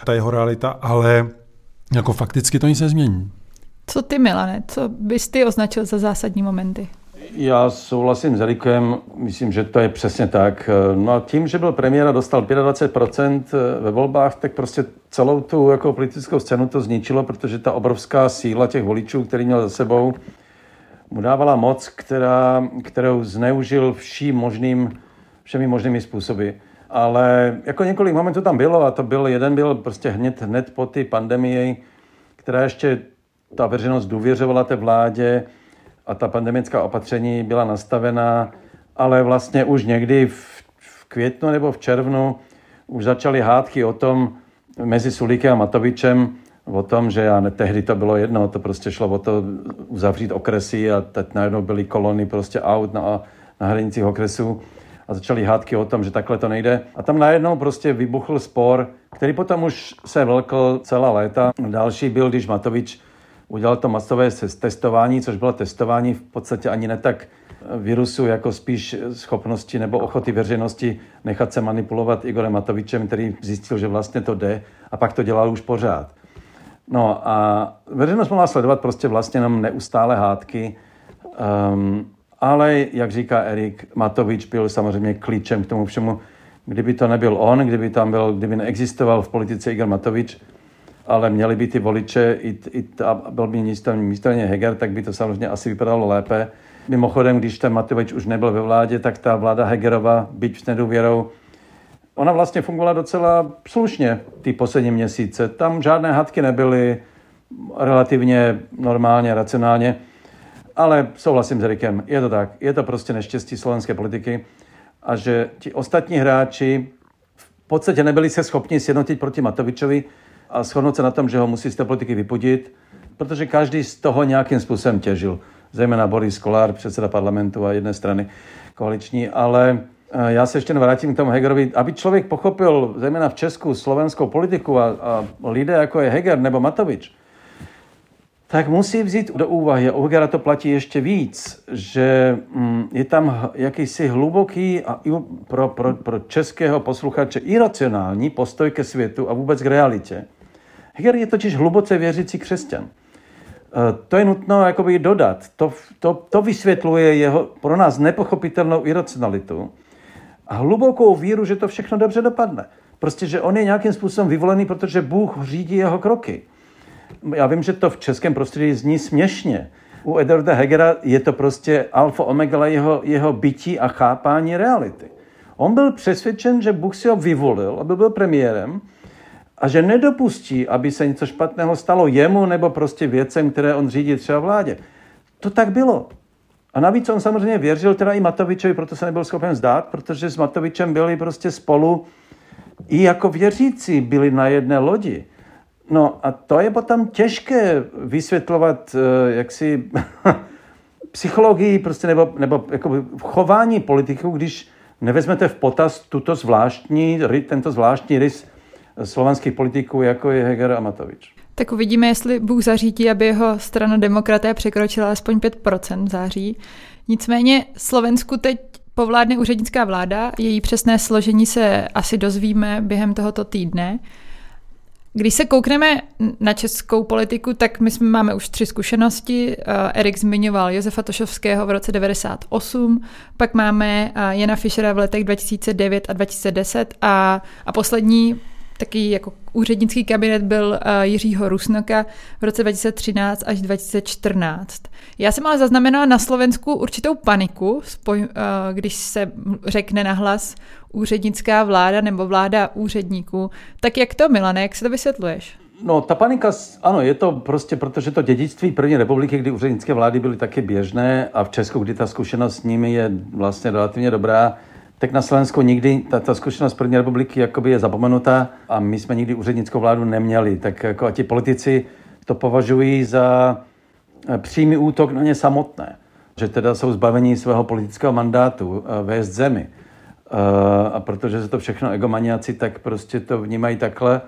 D: ta jeho realita, ale jako fakticky to nic nezmění.
C: Co ty, Milane, co bys ty označil za zásadní momenty?
E: Já souhlasím s Erikem, myslím, že to je přesně tak. No a tím, že byl premiér a dostal 25% ve volbách, tak prostě celou tu jako politickou scénu to zničilo, protože ta obrovská síla těch voličů, který měl za sebou, mu dávala moc, která, kterou zneužil vším možným, všemi možnými způsoby. Ale jako několik momentů tam bylo a to byl, jeden byl prostě hned, hned po té pandemii, která ještě ta veřejnost důvěřovala té vládě a ta pandemická opatření byla nastavená, ale vlastně už někdy v, v květnu nebo v červnu už začaly hádky o tom mezi Sulíkem a Matovičem, o tom, že já ne, tehdy to bylo jedno, to prostě šlo o to uzavřít okresy a teď najednou byly kolony prostě aut na, na hranicích okresů a začaly hádky o tom, že takhle to nejde. A tam najednou prostě vybuchl spor, který potom už se vlkl celá léta. Další byl, když Matovič udělal to masové testování, což bylo testování v podstatě ani ne tak virusu, jako spíš schopnosti nebo ochoty veřejnosti nechat se manipulovat Igorem Matovičem, který zjistil, že vlastně to jde a pak to dělal už pořád. No a veřejnost mohla sledovat prostě vlastně jenom neustále hádky, um, ale jak říká Erik, Matovič byl samozřejmě klíčem k tomu všemu. Kdyby to nebyl on, kdyby tam byl, kdyby neexistoval v politice Igor Matovič, ale měli by ty voliče i, i ta, byl by místo Heger, tak by to samozřejmě asi vypadalo lépe. Mimochodem, když ten Matovič už nebyl ve vládě, tak ta vláda Hegerova, byť s nedůvěrou, ona vlastně fungovala docela slušně ty poslední měsíce. Tam žádné hadky nebyly, relativně normálně, racionálně. Ale souhlasím s Rikem, je to tak. Je to prostě neštěstí slovenské politiky a že ti ostatní hráči v podstatě nebyli se schopni sjednotit proti Matovičovi, a shodnout se na tom, že ho musí z té politiky vypudit, protože každý z toho nějakým způsobem těžil. Zejména Boris Kolár, předseda parlamentu a jedné strany koaliční, ale eh, já se ještě vrátím k tomu Hegerovi. Aby člověk pochopil, zejména v Česku, slovenskou politiku a, a lidé jako je Heger nebo Matovič, tak musí vzít do úvahy, a u Hegera to platí ještě víc, že mm, je tam jakýsi hluboký a pro, pro, pro českého posluchače iracionální postoj ke světu a vůbec k realitě. Heger je totiž hluboce věřící křesťan. E, to je nutno jakoby dodat. To, to, to vysvětluje jeho pro nás nepochopitelnou iracionalitu a hlubokou víru, že to všechno dobře dopadne. Prostě, že on je nějakým způsobem vyvolený, protože Bůh řídí jeho kroky. Já vím, že to v českém prostředí zní směšně. U Edwarda Hegera je to prostě alfa omega jeho, jeho bytí a chápání reality. On byl přesvědčen, že Bůh si ho vyvolil, aby byl premiérem a že nedopustí, aby se něco špatného stalo jemu nebo prostě věcem, které on řídí třeba vládě. To tak bylo. A navíc on samozřejmě věřil teda i Matovičovi, proto se nebyl schopen zdát, protože s Matovičem byli prostě spolu i jako věřící byli na jedné lodi. No a to je potom těžké vysvětlovat eh, jaksi psychologii prostě nebo, nebo jako chování politiků, když nevezmete v potaz tuto zvláštní, tento zvláštní rys slovanských politiků, jako je Heger a Matovič.
C: Tak uvidíme, jestli Bůh zařídí, aby jeho strana demokraté překročila aspoň 5% v září. Nicméně Slovensku teď povládne úřednická vláda, její přesné složení se asi dozvíme během tohoto týdne. Když se koukneme na českou politiku, tak my jsme, máme už tři zkušenosti. Erik zmiňoval Josefa Tošovského v roce 98, pak máme Jana Fischera v letech 2009 a 2010 a, a poslední Taký jako úřednický kabinet byl uh, Jiřího Rusnoka v roce 2013 až 2014. Já jsem ale zaznamenala na Slovensku určitou paniku, uh, když se řekne nahlas úřednická vláda nebo vláda úředníků. Tak jak to, Milane, jak se to vysvětluješ?
E: No, ta panika, ano, je to prostě, protože to dědictví první republiky, kdy úřednické vlády byly taky běžné a v Česku, kdy ta zkušenost s nimi je vlastně relativně dobrá, tak na Slovensku nikdy ta, ta zkušenost první republiky jakoby je zapomenutá a my jsme nikdy úřednickou vládu neměli. Tak jako a ti politici to považují za eh, přímý útok na ně samotné. Že teda jsou zbavení svého politického mandátu eh, vést zemi. Eh, a protože se to všechno egomaniaci, tak prostě to vnímají takhle.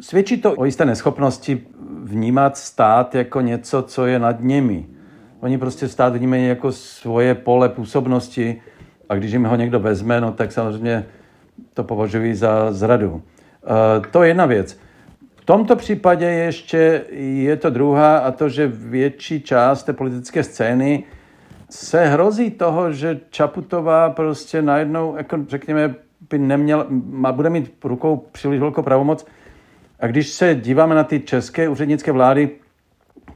E: Svědčí to o jisté neschopnosti vnímat stát jako něco, co je nad nimi. Oni prostě stát vnímají jako svoje pole působnosti a když jim ho někdo vezme, no tak samozřejmě to považují za zradu. E, to je jedna věc. V tomto případě ještě je to druhá a to, že větší část té politické scény se hrozí toho, že Čaputová prostě najednou, jako řekněme, by neměl, bude mít rukou příliš velkou pravomoc, a když se díváme na ty české úřednické vlády,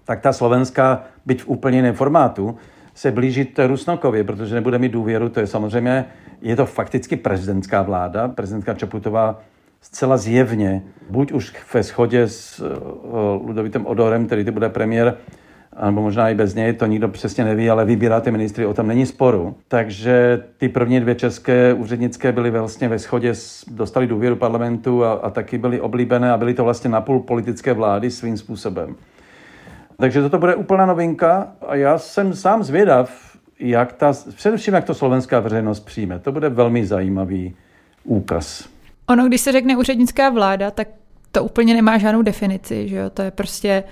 E: tak ta slovenská, byť v úplně jiném formátu, se blíží Rusnokově, protože nebude mít důvěru, to je samozřejmě, je to fakticky prezidentská vláda, prezidentka Čaputová zcela zjevně, buď už ve shodě s uh, Ludovitem Odorem, který ty bude premiér, nebo možná i bez něj, to nikdo přesně neví, ale vybírá ty ministry, o tom není sporu. Takže ty první dvě české úřednické byly vlastně ve shodě, dostali důvěru parlamentu a, a taky byly oblíbené a byly to vlastně napůl politické vlády svým způsobem. Takže toto bude úplná novinka a já jsem sám zvědav, jak ta, především jak to slovenská veřejnost přijme. To bude velmi zajímavý úkaz.
C: Ono, když se řekne úřednická vláda, tak to úplně nemá žádnou definici, že jo? To je prostě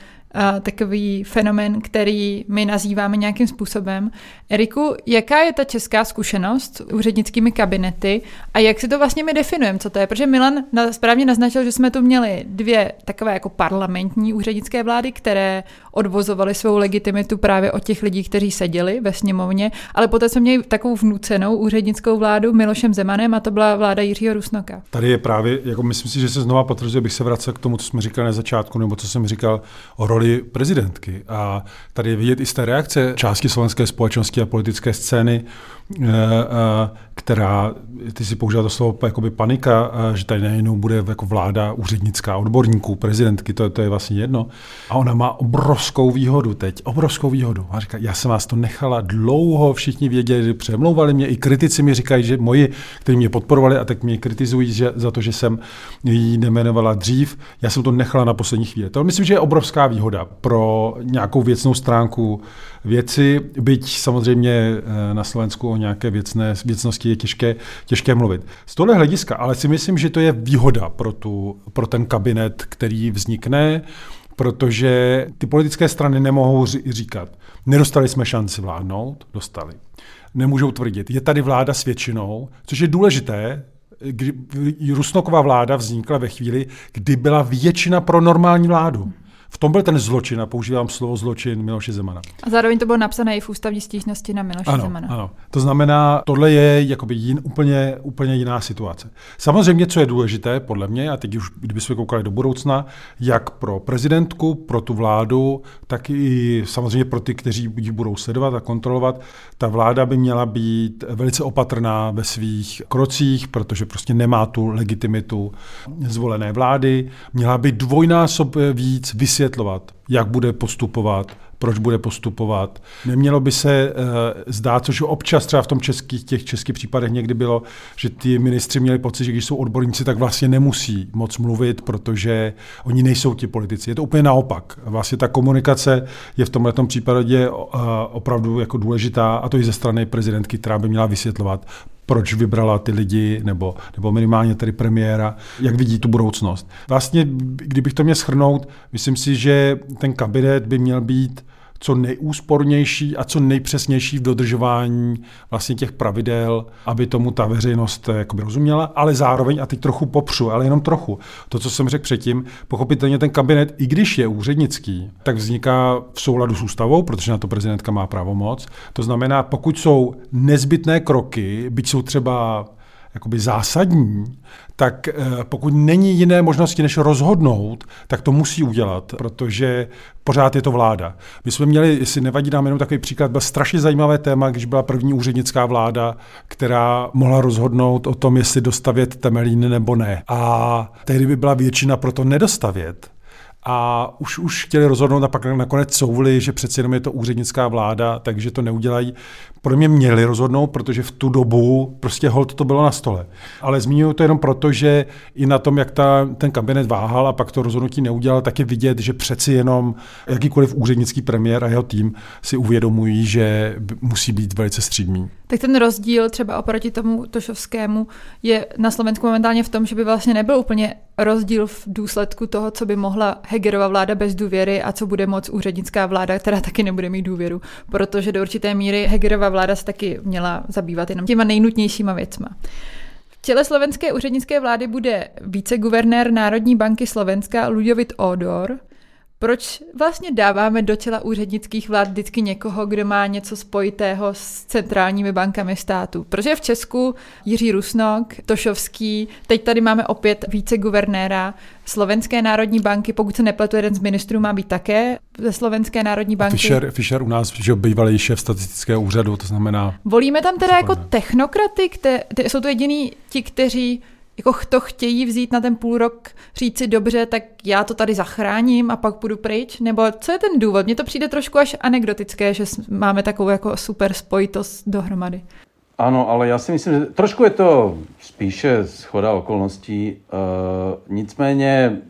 C: takový fenomen, který my nazýváme nějakým způsobem. Eriku, jaká je ta česká zkušenost s úřednickými kabinety a jak si to vlastně my definujeme, co to je? Protože Milan správně naznačil, že jsme tu měli dvě takové jako parlamentní úřednické vlády, které odvozovaly svou legitimitu právě od těch lidí, kteří seděli ve sněmovně, ale poté jsme měli takovou vnucenou úřednickou vládu Milošem Zemanem a to byla vláda Jiřího Rusnoka.
D: Tady je právě, jako myslím si, že se znova potvrzuje, bych se vracel k tomu, co jsme říkali na začátku, nebo co jsem říkal o roli prezidentky. A tady je vidět i z té reakce části slovenské společnosti a politické scény, která, ty si použil to slovo jakoby panika, že tady nejenom bude jako vláda úřednická odborníků, prezidentky, to, to je vlastně jedno. A ona má obrovskou výhodu teď, obrovskou výhodu. A říká, já jsem vás to nechala dlouho, všichni věděli, přemlouvali mě, i kritici mi říkají, že moji, kteří mě podporovali a tak mě kritizují že, za to, že jsem ji nemenovala dřív, já jsem to nechala na poslední chvíli. To myslím, že je obrovská výhoda pro nějakou věcnou stránku věci, byť samozřejmě eh, na Slovensku nějaké věcné, věcnosti je těžké, těžké mluvit. Z tohle hlediska, ale si myslím, že to je výhoda pro, tu, pro ten kabinet, který vznikne, protože ty politické strany nemohou říkat, nedostali jsme šanci vládnout, dostali. Nemůžou tvrdit, je tady vláda s většinou, což je důležité, kdy Rusnoková vláda vznikla ve chvíli, kdy byla většina pro normální vládu. V tom byl ten zločin, a používám slovo zločin Miloše Zemana.
C: A zároveň to bylo napsané i v ústavní stížnosti na Miloše
D: ano,
C: Zemana.
D: Ano, to znamená, tohle je jakoby jin, úplně, úplně jiná situace. Samozřejmě, co je důležité, podle mě, a teď už, kdybychom koukali do budoucna, jak pro prezidentku, pro tu vládu, tak i samozřejmě pro ty, kteří ji budou sledovat a kontrolovat, ta vláda by měla být velice opatrná ve svých krocích, protože prostě nemá tu legitimitu zvolené vlády, měla by dvojnásob víc vysvětlit vysvětlovat, jak bude postupovat, proč bude postupovat. Nemělo by se uh, zdát, což občas třeba v tom českých, těch českých případech někdy bylo, že ty ministři měli pocit, že když jsou odborníci, tak vlastně nemusí moc mluvit, protože oni nejsou ti politici. Je to úplně naopak. Vlastně ta komunikace je v tomhle případě uh, opravdu jako důležitá, a to i ze strany prezidentky, která by měla vysvětlovat, proč vybrala ty lidi, nebo, nebo minimálně tedy premiéra, jak vidí tu budoucnost. Vlastně, kdybych to měl schrnout, myslím si, že ten kabinet by měl být co nejúspornější a co nejpřesnější v dodržování vlastně těch pravidel, aby tomu ta veřejnost eh, jakoby rozuměla, ale zároveň, a teď trochu popřu, ale jenom trochu, to, co jsem řekl předtím, pochopitelně ten kabinet, i když je úřednický, tak vzniká v souladu s ústavou, protože na to prezidentka má právo moc. To znamená, pokud jsou nezbytné kroky, byť jsou třeba jakoby zásadní, tak eh, pokud není jiné možnosti, než rozhodnout, tak to musí udělat, protože pořád je to vláda. My jsme měli, jestli nevadí nám jenom takový příklad, byl strašně zajímavé téma, když byla první úřednická vláda, která mohla rozhodnout o tom, jestli dostavět Temelín nebo ne. A tehdy by byla většina pro to nedostavět a už, už chtěli rozhodnout a pak nakonec souvli, že přeci jenom je to úřednická vláda, takže to neudělají. Pro mě měli rozhodnout, protože v tu dobu prostě hold to bylo na stole. Ale zmiňuji to jenom proto, že i na tom, jak ta, ten kabinet váhal a pak to rozhodnutí neudělal, tak je vidět, že přeci jenom jakýkoliv úřednický premiér a jeho tým si uvědomují, že musí být velice střídmý.
C: Tak ten rozdíl třeba oproti tomu Tošovskému je na Slovensku momentálně v tom, že by vlastně nebyl úplně rozdíl v důsledku toho, co by mohla Hegerova vláda bez důvěry a co bude moc úřednická vláda, která taky nebude mít důvěru, protože do určité míry Hegerova vláda se taky měla zabývat jenom těma nejnutnějšíma věcma. V těle slovenské úřednické vlády bude viceguvernér Národní banky Slovenska Ludovit Odor, proč vlastně dáváme do těla úřednických vlád vždycky někoho, kdo má něco spojitého s centrálními bankami státu? Protože v Česku Jiří Rusnok, Tošovský, teď tady máme opět více guvernéra Slovenské národní banky, pokud se nepletu, jeden z ministrů má být také ze Slovenské národní banky.
D: Fischer, Fischer u nás, že bývalý šéf statistického úřadu, to znamená...
C: Volíme tam teda jako technokraty, které, jsou to jediní ti, kteří jako to chtějí vzít na ten půl rok, říct si dobře, tak já to tady zachráním a pak půjdu pryč? Nebo co je ten důvod? Mně to přijde trošku až anekdotické, že máme takovou jako super spojitost dohromady.
E: Ano, ale já si myslím, že trošku je to spíše schoda okolností. Uh, nicméně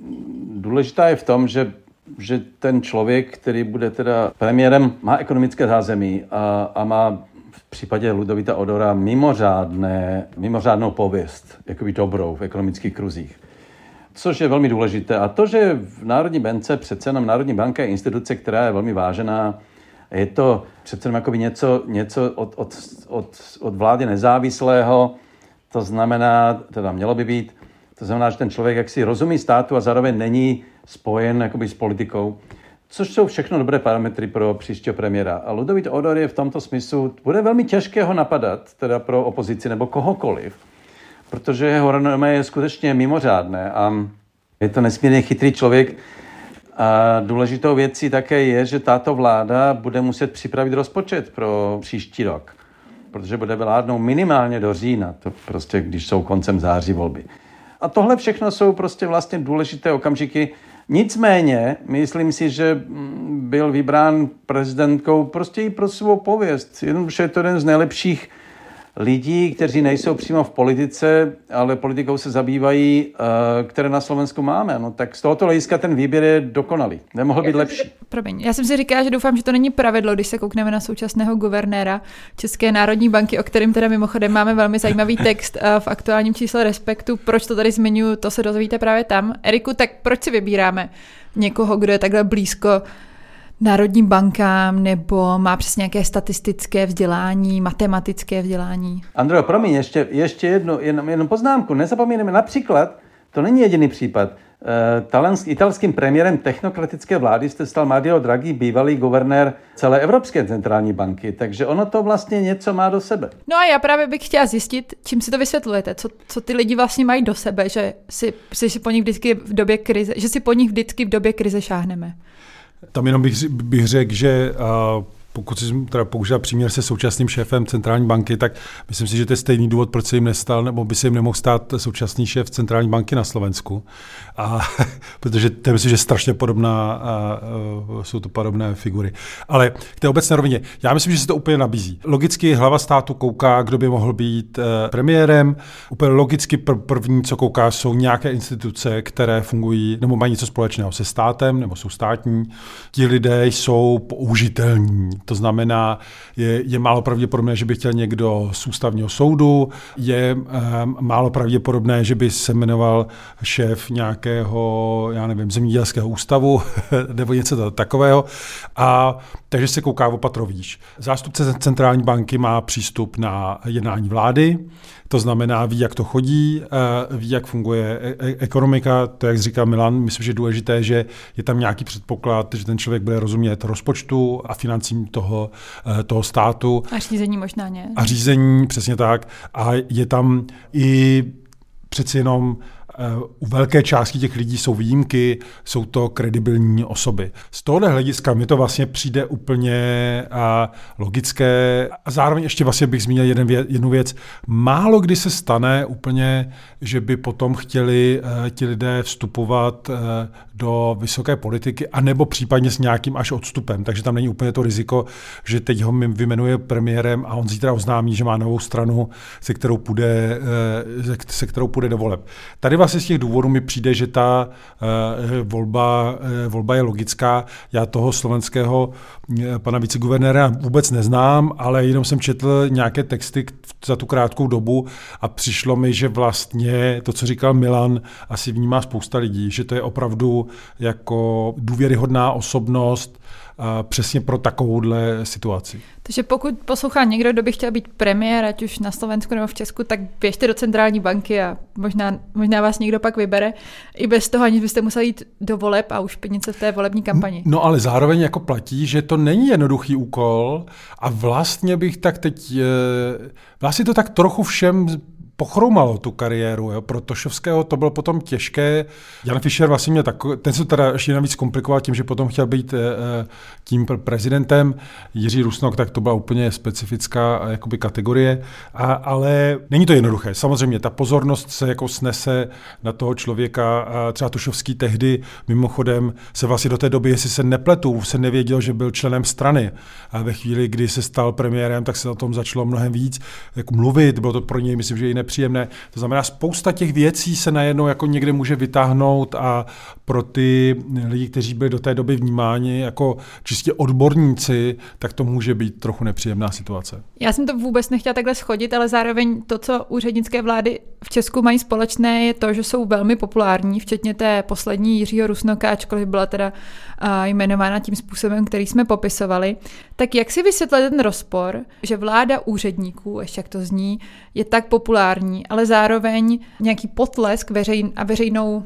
E: důležitá je v tom, že že ten člověk, který bude teda premiérem, má ekonomické zázemí a, a má případě Ludovita Odora mimořádné, mimořádnou pověst, jakoby dobrou v ekonomických kruzích. Což je velmi důležité. A to, že v Národní bance přece jenom Národní banka je instituce, která je velmi vážená, je to přece jenom něco, něco od, od, od, od vlády nezávislého, to znamená, teda mělo by být, to znamená, že ten člověk jaksi rozumí státu a zároveň není spojen jakoby s politikou což jsou všechno dobré parametry pro příštího premiéra. A Ludovit Odor je v tomto smyslu, bude velmi těžké ho napadat, teda pro opozici nebo kohokoliv, protože jeho renomé je skutečně mimořádné a je to nesmírně chytrý člověk. A důležitou věcí také je, že tato vláda bude muset připravit rozpočet pro příští rok, protože bude vládnout minimálně do října, to prostě když jsou koncem září volby. A tohle všechno jsou prostě vlastně důležité okamžiky, Nicméně, myslím si, že byl vybrán prezidentkou prostě i pro svou pověst. Jednoduše je to jeden z nejlepších lidí, kteří nejsou přímo v politice, ale politikou se zabývají, eh, které na Slovensku máme. No tak z tohoto hlediska ten výběr je dokonalý. Nemohl být lepší.
C: Promiň, já jsem si říkala, že doufám, že to není pravidlo, když se koukneme na současného guvernéra České národní banky, o kterém teda mimochodem máme velmi zajímavý text eh, v aktuálním čísle Respektu. Proč to tady zmiňuji, to se dozvíte právě tam. Eriku, tak proč si vybíráme někoho, kdo je takhle blízko národním bankám nebo má přes nějaké statistické vzdělání, matematické vzdělání?
E: Andro, promiň, ještě, ještě jednu, jenom, jednu poznámku. Nezapomínáme například, to není jediný případ, uh, italským premiérem technokratické vlády jste stal Mario Draghi, bývalý guvernér celé Evropské centrální banky, takže ono to vlastně něco má do sebe.
C: No a já právě bych chtěla zjistit, čím si to vysvětlujete, co, co ty lidi vlastně mají do sebe, že si, si po nich vždycky v době krize, že si po nich vždycky v době krize šáhneme.
D: Tam jenom bych, bych řekl, že pokud si teda používá příměr se současným šéfem centrální banky, tak myslím si, že to je stejný důvod, proč se jim nestal, nebo by se jim nemohl stát současný šéf centrální banky na Slovensku. A, protože to je myslím, že strašně podobná, a, a, jsou to podobné figury. Ale k té obecné rovině, já myslím, že se to úplně nabízí. Logicky hlava státu kouká, kdo by mohl být e, premiérem. Úplně logicky pr- první, co kouká, jsou nějaké instituce, které fungují nebo mají něco společného se státem nebo jsou státní. Ti lidé jsou použitelní to znamená, je, je málo pravděpodobné, že by chtěl někdo z ústavního soudu, je um, málo pravděpodobné, že by se jmenoval šéf nějakého, já nevím, zemědělského ústavu nebo něco takového. A takže se kouká opatrovýš. Zástupce centrální banky má přístup na jednání vlády, to znamená, ví, jak to chodí, eh, ví, jak funguje e-, e-, ekonomika, to, jak říká Milan, myslím, že je důležité, že je tam nějaký předpoklad, že ten člověk bude rozumět rozpočtu a financím toho, toho státu.
C: A řízení možná ne.
D: A řízení, přesně tak. A je tam i přeci jenom Eh, u velké části těch lidí jsou výjimky, jsou to kredibilní osoby. Z tohohle hlediska mi to vlastně přijde úplně logické. A zároveň ještě vlastně bych zmínil jeden jednu věc. Málo kdy se stane úplně, že by potom chtěli uh, ti lidé vstupovat uh, do vysoké politiky, anebo případně s nějakým až odstupem. Takže tam není úplně to riziko, že teď ho vymenuje premiérem a on zítra oznámí, že má novou stranu, se kterou půjde, uh, se kterou půjde do voleb. Tady vlastně z těch důvodů mi přijde, že ta volba, volba je logická. Já toho slovenského pana viceguvernéra vůbec neznám, ale jenom jsem četl nějaké texty za tu krátkou dobu a přišlo mi, že vlastně to, co říkal Milan, asi vnímá spousta lidí, že to je opravdu jako důvěryhodná osobnost, přesně pro takovouhle situaci.
C: Takže pokud poslouchá někdo, kdo by chtěl být premiér, ať už na Slovensku nebo v Česku, tak běžte do centrální banky a možná, možná vás někdo pak vybere. I bez toho, aniž byste museli jít do voleb a už peníze v té volební kampani.
D: No ale zároveň jako platí, že to není jednoduchý úkol a vlastně bych tak teď, vlastně to tak trochu všem pochromalo tu kariéru. Jo. Pro Tošovského to bylo potom těžké. Jan Fischer vlastně měl tak, ten se teda ještě navíc komplikoval tím, že potom chtěl být e, tím prezidentem. Jiří Rusnok, tak to byla úplně specifická eh, jakoby kategorie. A, ale není to jednoduché. Samozřejmě ta pozornost se jako snese na toho člověka. A třeba Tošovský tehdy mimochodem se vlastně do té doby, jestli se nepletu, se nevěděl, že byl členem strany. A ve chvíli, kdy se stal premiérem, tak se o tom začalo mnohem víc jako mluvit. Bylo to pro něj, myslím, že i nepříjemné. To znamená, spousta těch věcí se najednou jako někde může vytáhnout a pro ty lidi, kteří byli do té doby vnímáni jako čistě odborníci, tak to může být trochu nepříjemná situace.
C: Já jsem to vůbec nechtěla takhle schodit, ale zároveň to, co úřednické vlády v Česku mají společné, je to, že jsou velmi populární, včetně té poslední Jiřího Rusnoka, ačkoliv byla teda jmenována tím způsobem, který jsme popisovali. Tak jak si vysvětlit ten rozpor, že vláda úředníků, ještě jak to zní, je tak populární, ale zároveň nějaký potlesk veřejn a veřejnou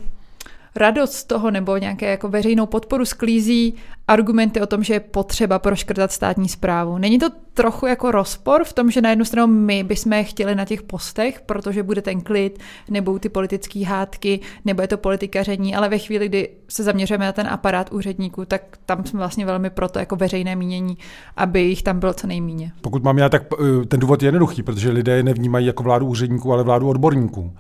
C: radost z toho nebo nějaké jako veřejnou podporu sklízí argumenty o tom, že je potřeba proškrtat státní zprávu. Není to trochu jako rozpor v tom, že na jednu stranu my bychom chtěli na těch postech, protože bude ten klid, nebo ty politické hádky, nebo je to politikaření, ale ve chvíli, kdy se zaměřujeme na ten aparát úředníků, tak tam jsme vlastně velmi proto jako veřejné mínění, aby jich tam bylo co nejméně.
D: Pokud mám já, tak eh, ten důvod je jednoduchý, protože lidé nevnímají jako vládu úředníků, ale vládu odborníků.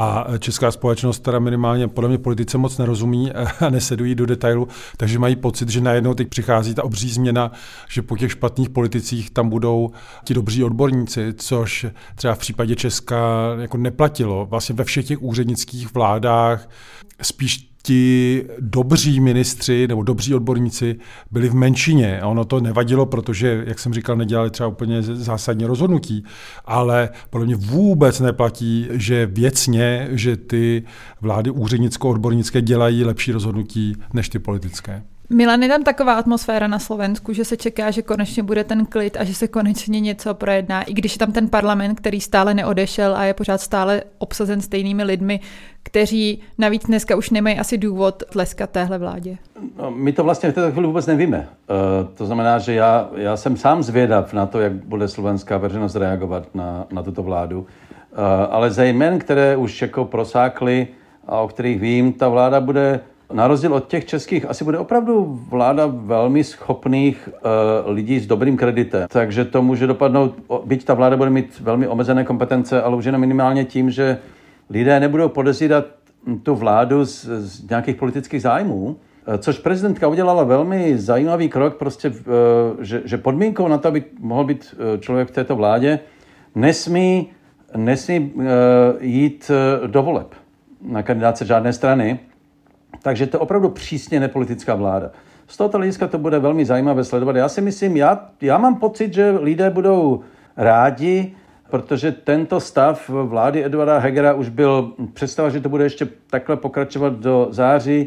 D: A česká společnost teda minimálně podle mě politice moc nerozumí a nesedují do detailu, takže mají pocit, že najednou teď přichází ta obří změna, že po těch špatných politicích tam budou ti dobří odborníci, což třeba v případě Česka jako neplatilo. Vlastně ve všech těch úřednických vládách spíš ti dobří ministři nebo dobří odborníci byli v menšině. A ono to nevadilo, protože, jak jsem říkal, nedělali třeba úplně zásadní rozhodnutí, ale podle mě vůbec neplatí, že věcně, že ty vlády úřednicko-odbornické dělají lepší rozhodnutí než ty politické.
C: Milan, je tam taková atmosféra na Slovensku, že se čeká, že konečně bude ten klid a že se konečně něco projedná, i když je tam ten parlament, který stále neodešel a je pořád stále obsazen stejnými lidmi, kteří navíc dneska už nemají asi důvod tleskat téhle vládě.
E: No, my to vlastně v této chvíli vůbec nevíme. Uh, to znamená, že já, já jsem sám zvědav na to, jak bude slovenská veřejnost reagovat na, na tuto vládu. Uh, ale zejména, které už jako prosákly a o kterých vím, ta vláda bude na rozdíl od těch českých, asi bude opravdu vláda velmi schopných uh, lidí s dobrým kreditem. Takže to může dopadnout, byť ta vláda bude mít velmi omezené kompetence, ale už jenom minimálně tím, že lidé nebudou podezírat tu vládu z, z nějakých politických zájmů, eh, což prezidentka udělala velmi zajímavý krok, prostě, uh, že, že podmínkou na to, aby mohl být člověk v této vládě, nesmí, nesmí jít do voleb na kandidáce žádné strany, takže to je opravdu přísně nepolitická vláda. Z tohoto hlediska to bude velmi zajímavé sledovat. Já si myslím, já, já mám pocit, že lidé budou rádi, protože tento stav vlády Eduarda Hegera už byl, představa, že to bude ještě takhle pokračovat do září,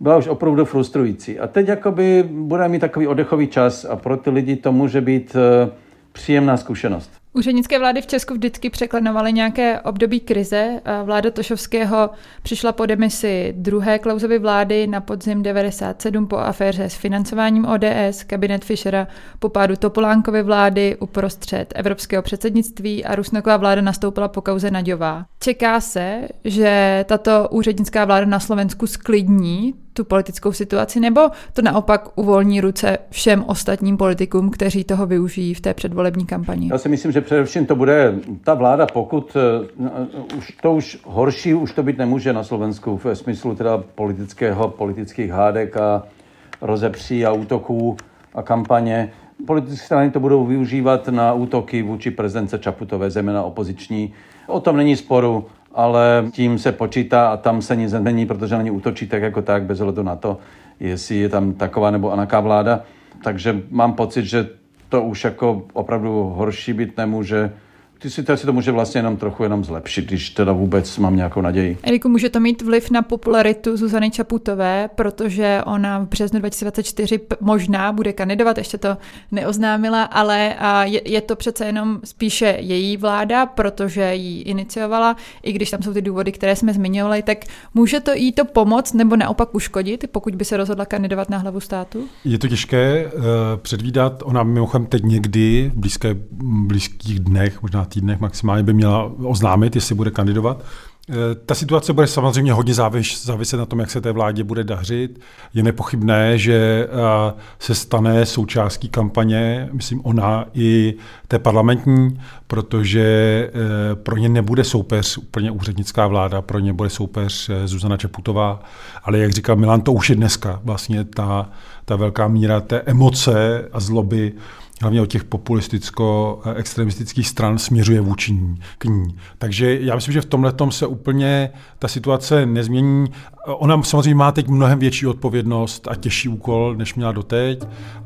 E: byla už opravdu frustrující. A teď jakoby bude mít takový oddechový čas a pro ty lidi to může být eh, příjemná zkušenost.
C: Úřednické vlády v Česku vždycky překlenovaly nějaké období krize. Vláda Tošovského přišla po demisi druhé Klausovy vlády na podzim 97 po aféře s financováním ODS, kabinet Fischera po pádu Topolánkovy vlády uprostřed evropského předsednictví a Rusnoková vláda nastoupila po kauze Naďová. Čeká se, že tato úřednická vláda na Slovensku sklidní tu politickou situaci, nebo to naopak uvolní ruce všem ostatním politikům, kteří toho využijí v té předvolební kampani?
E: Já si myslím, že především to bude ta vláda, pokud uh, už to už horší už to být nemůže na Slovensku v smyslu teda politického, politických hádek a rozepří a útoků a kampaně. Politické strany to budou využívat na útoky vůči prezidence Čaputové, zejména opoziční. O tom není sporu ale tím se počítá a tam se nic nezmění, protože na ně útočí tak jako tak, bez ohledu na to, jestli je tam taková nebo anaká vláda. Takže mám pocit, že to už jako opravdu horší být nemůže ty situaci to může vlastně jenom trochu jenom zlepšit, když teda vůbec mám nějakou naději.
C: Eriku, může to mít vliv na popularitu Zuzany Čaputové, protože ona v březnu 2024 možná bude kandidovat, ještě to neoznámila, ale je, je to přece jenom spíše její vláda, protože ji iniciovala, i když tam jsou ty důvody, které jsme zmiňovali, tak může to jí to pomoct nebo naopak uškodit, pokud by se rozhodla kandidovat na hlavu státu?
D: Je to těžké uh, předvídat. Ona mimochodem teď někdy v blízké, blízkých dnech, možná týdnech maximálně by měla oznámit, jestli bude kandidovat. E, ta situace bude samozřejmě hodně závis, záviset na tom, jak se té vládě bude dařit. Je nepochybné, že e, se stane součástí kampaně, myslím ona i té parlamentní, protože e, pro ně nebude soupeř úplně úřednická vláda, pro ně bude soupeř Zuzana Čeputová, ale jak říkal Milan, to už je dneska vlastně ta, ta velká míra té emoce a zloby, hlavně od těch populisticko-extremistických stran směřuje vůči ní, k ní. Takže já myslím, že v tomhle se úplně ta situace nezmění. Ona samozřejmě má teď mnohem větší odpovědnost a těžší úkol, než měla doteď,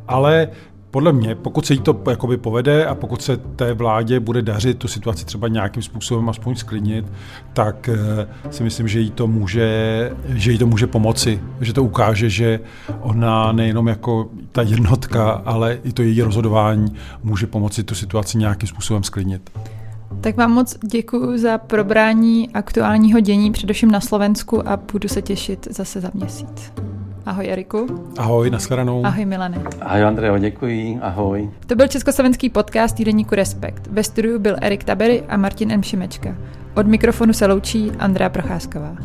D: ale podle mě, pokud se jí to jakoby povede a pokud se té vládě bude dařit tu situaci třeba nějakým způsobem aspoň sklidnit, tak eh, si myslím, že jí to může, že jí to může pomoci, že to ukáže, že ona nejenom jako ta jednotka, ale i to její rozhodování může pomoci tu situaci nějakým způsobem sklidnit.
C: Tak vám moc děkuji za probrání aktuálního dění, především na Slovensku a budu se těšit zase za měsíc. Ahoj Eriku.
D: Ahoj, nashledanou.
C: Ahoj Milane.
E: Ahoj Andrejo, děkuji. Ahoj.
C: To byl československý podcast týdeníku Respekt. Ve studiu byl Erik Tabery a Martin M. Šimečka. Od mikrofonu se loučí Andrea Procházková.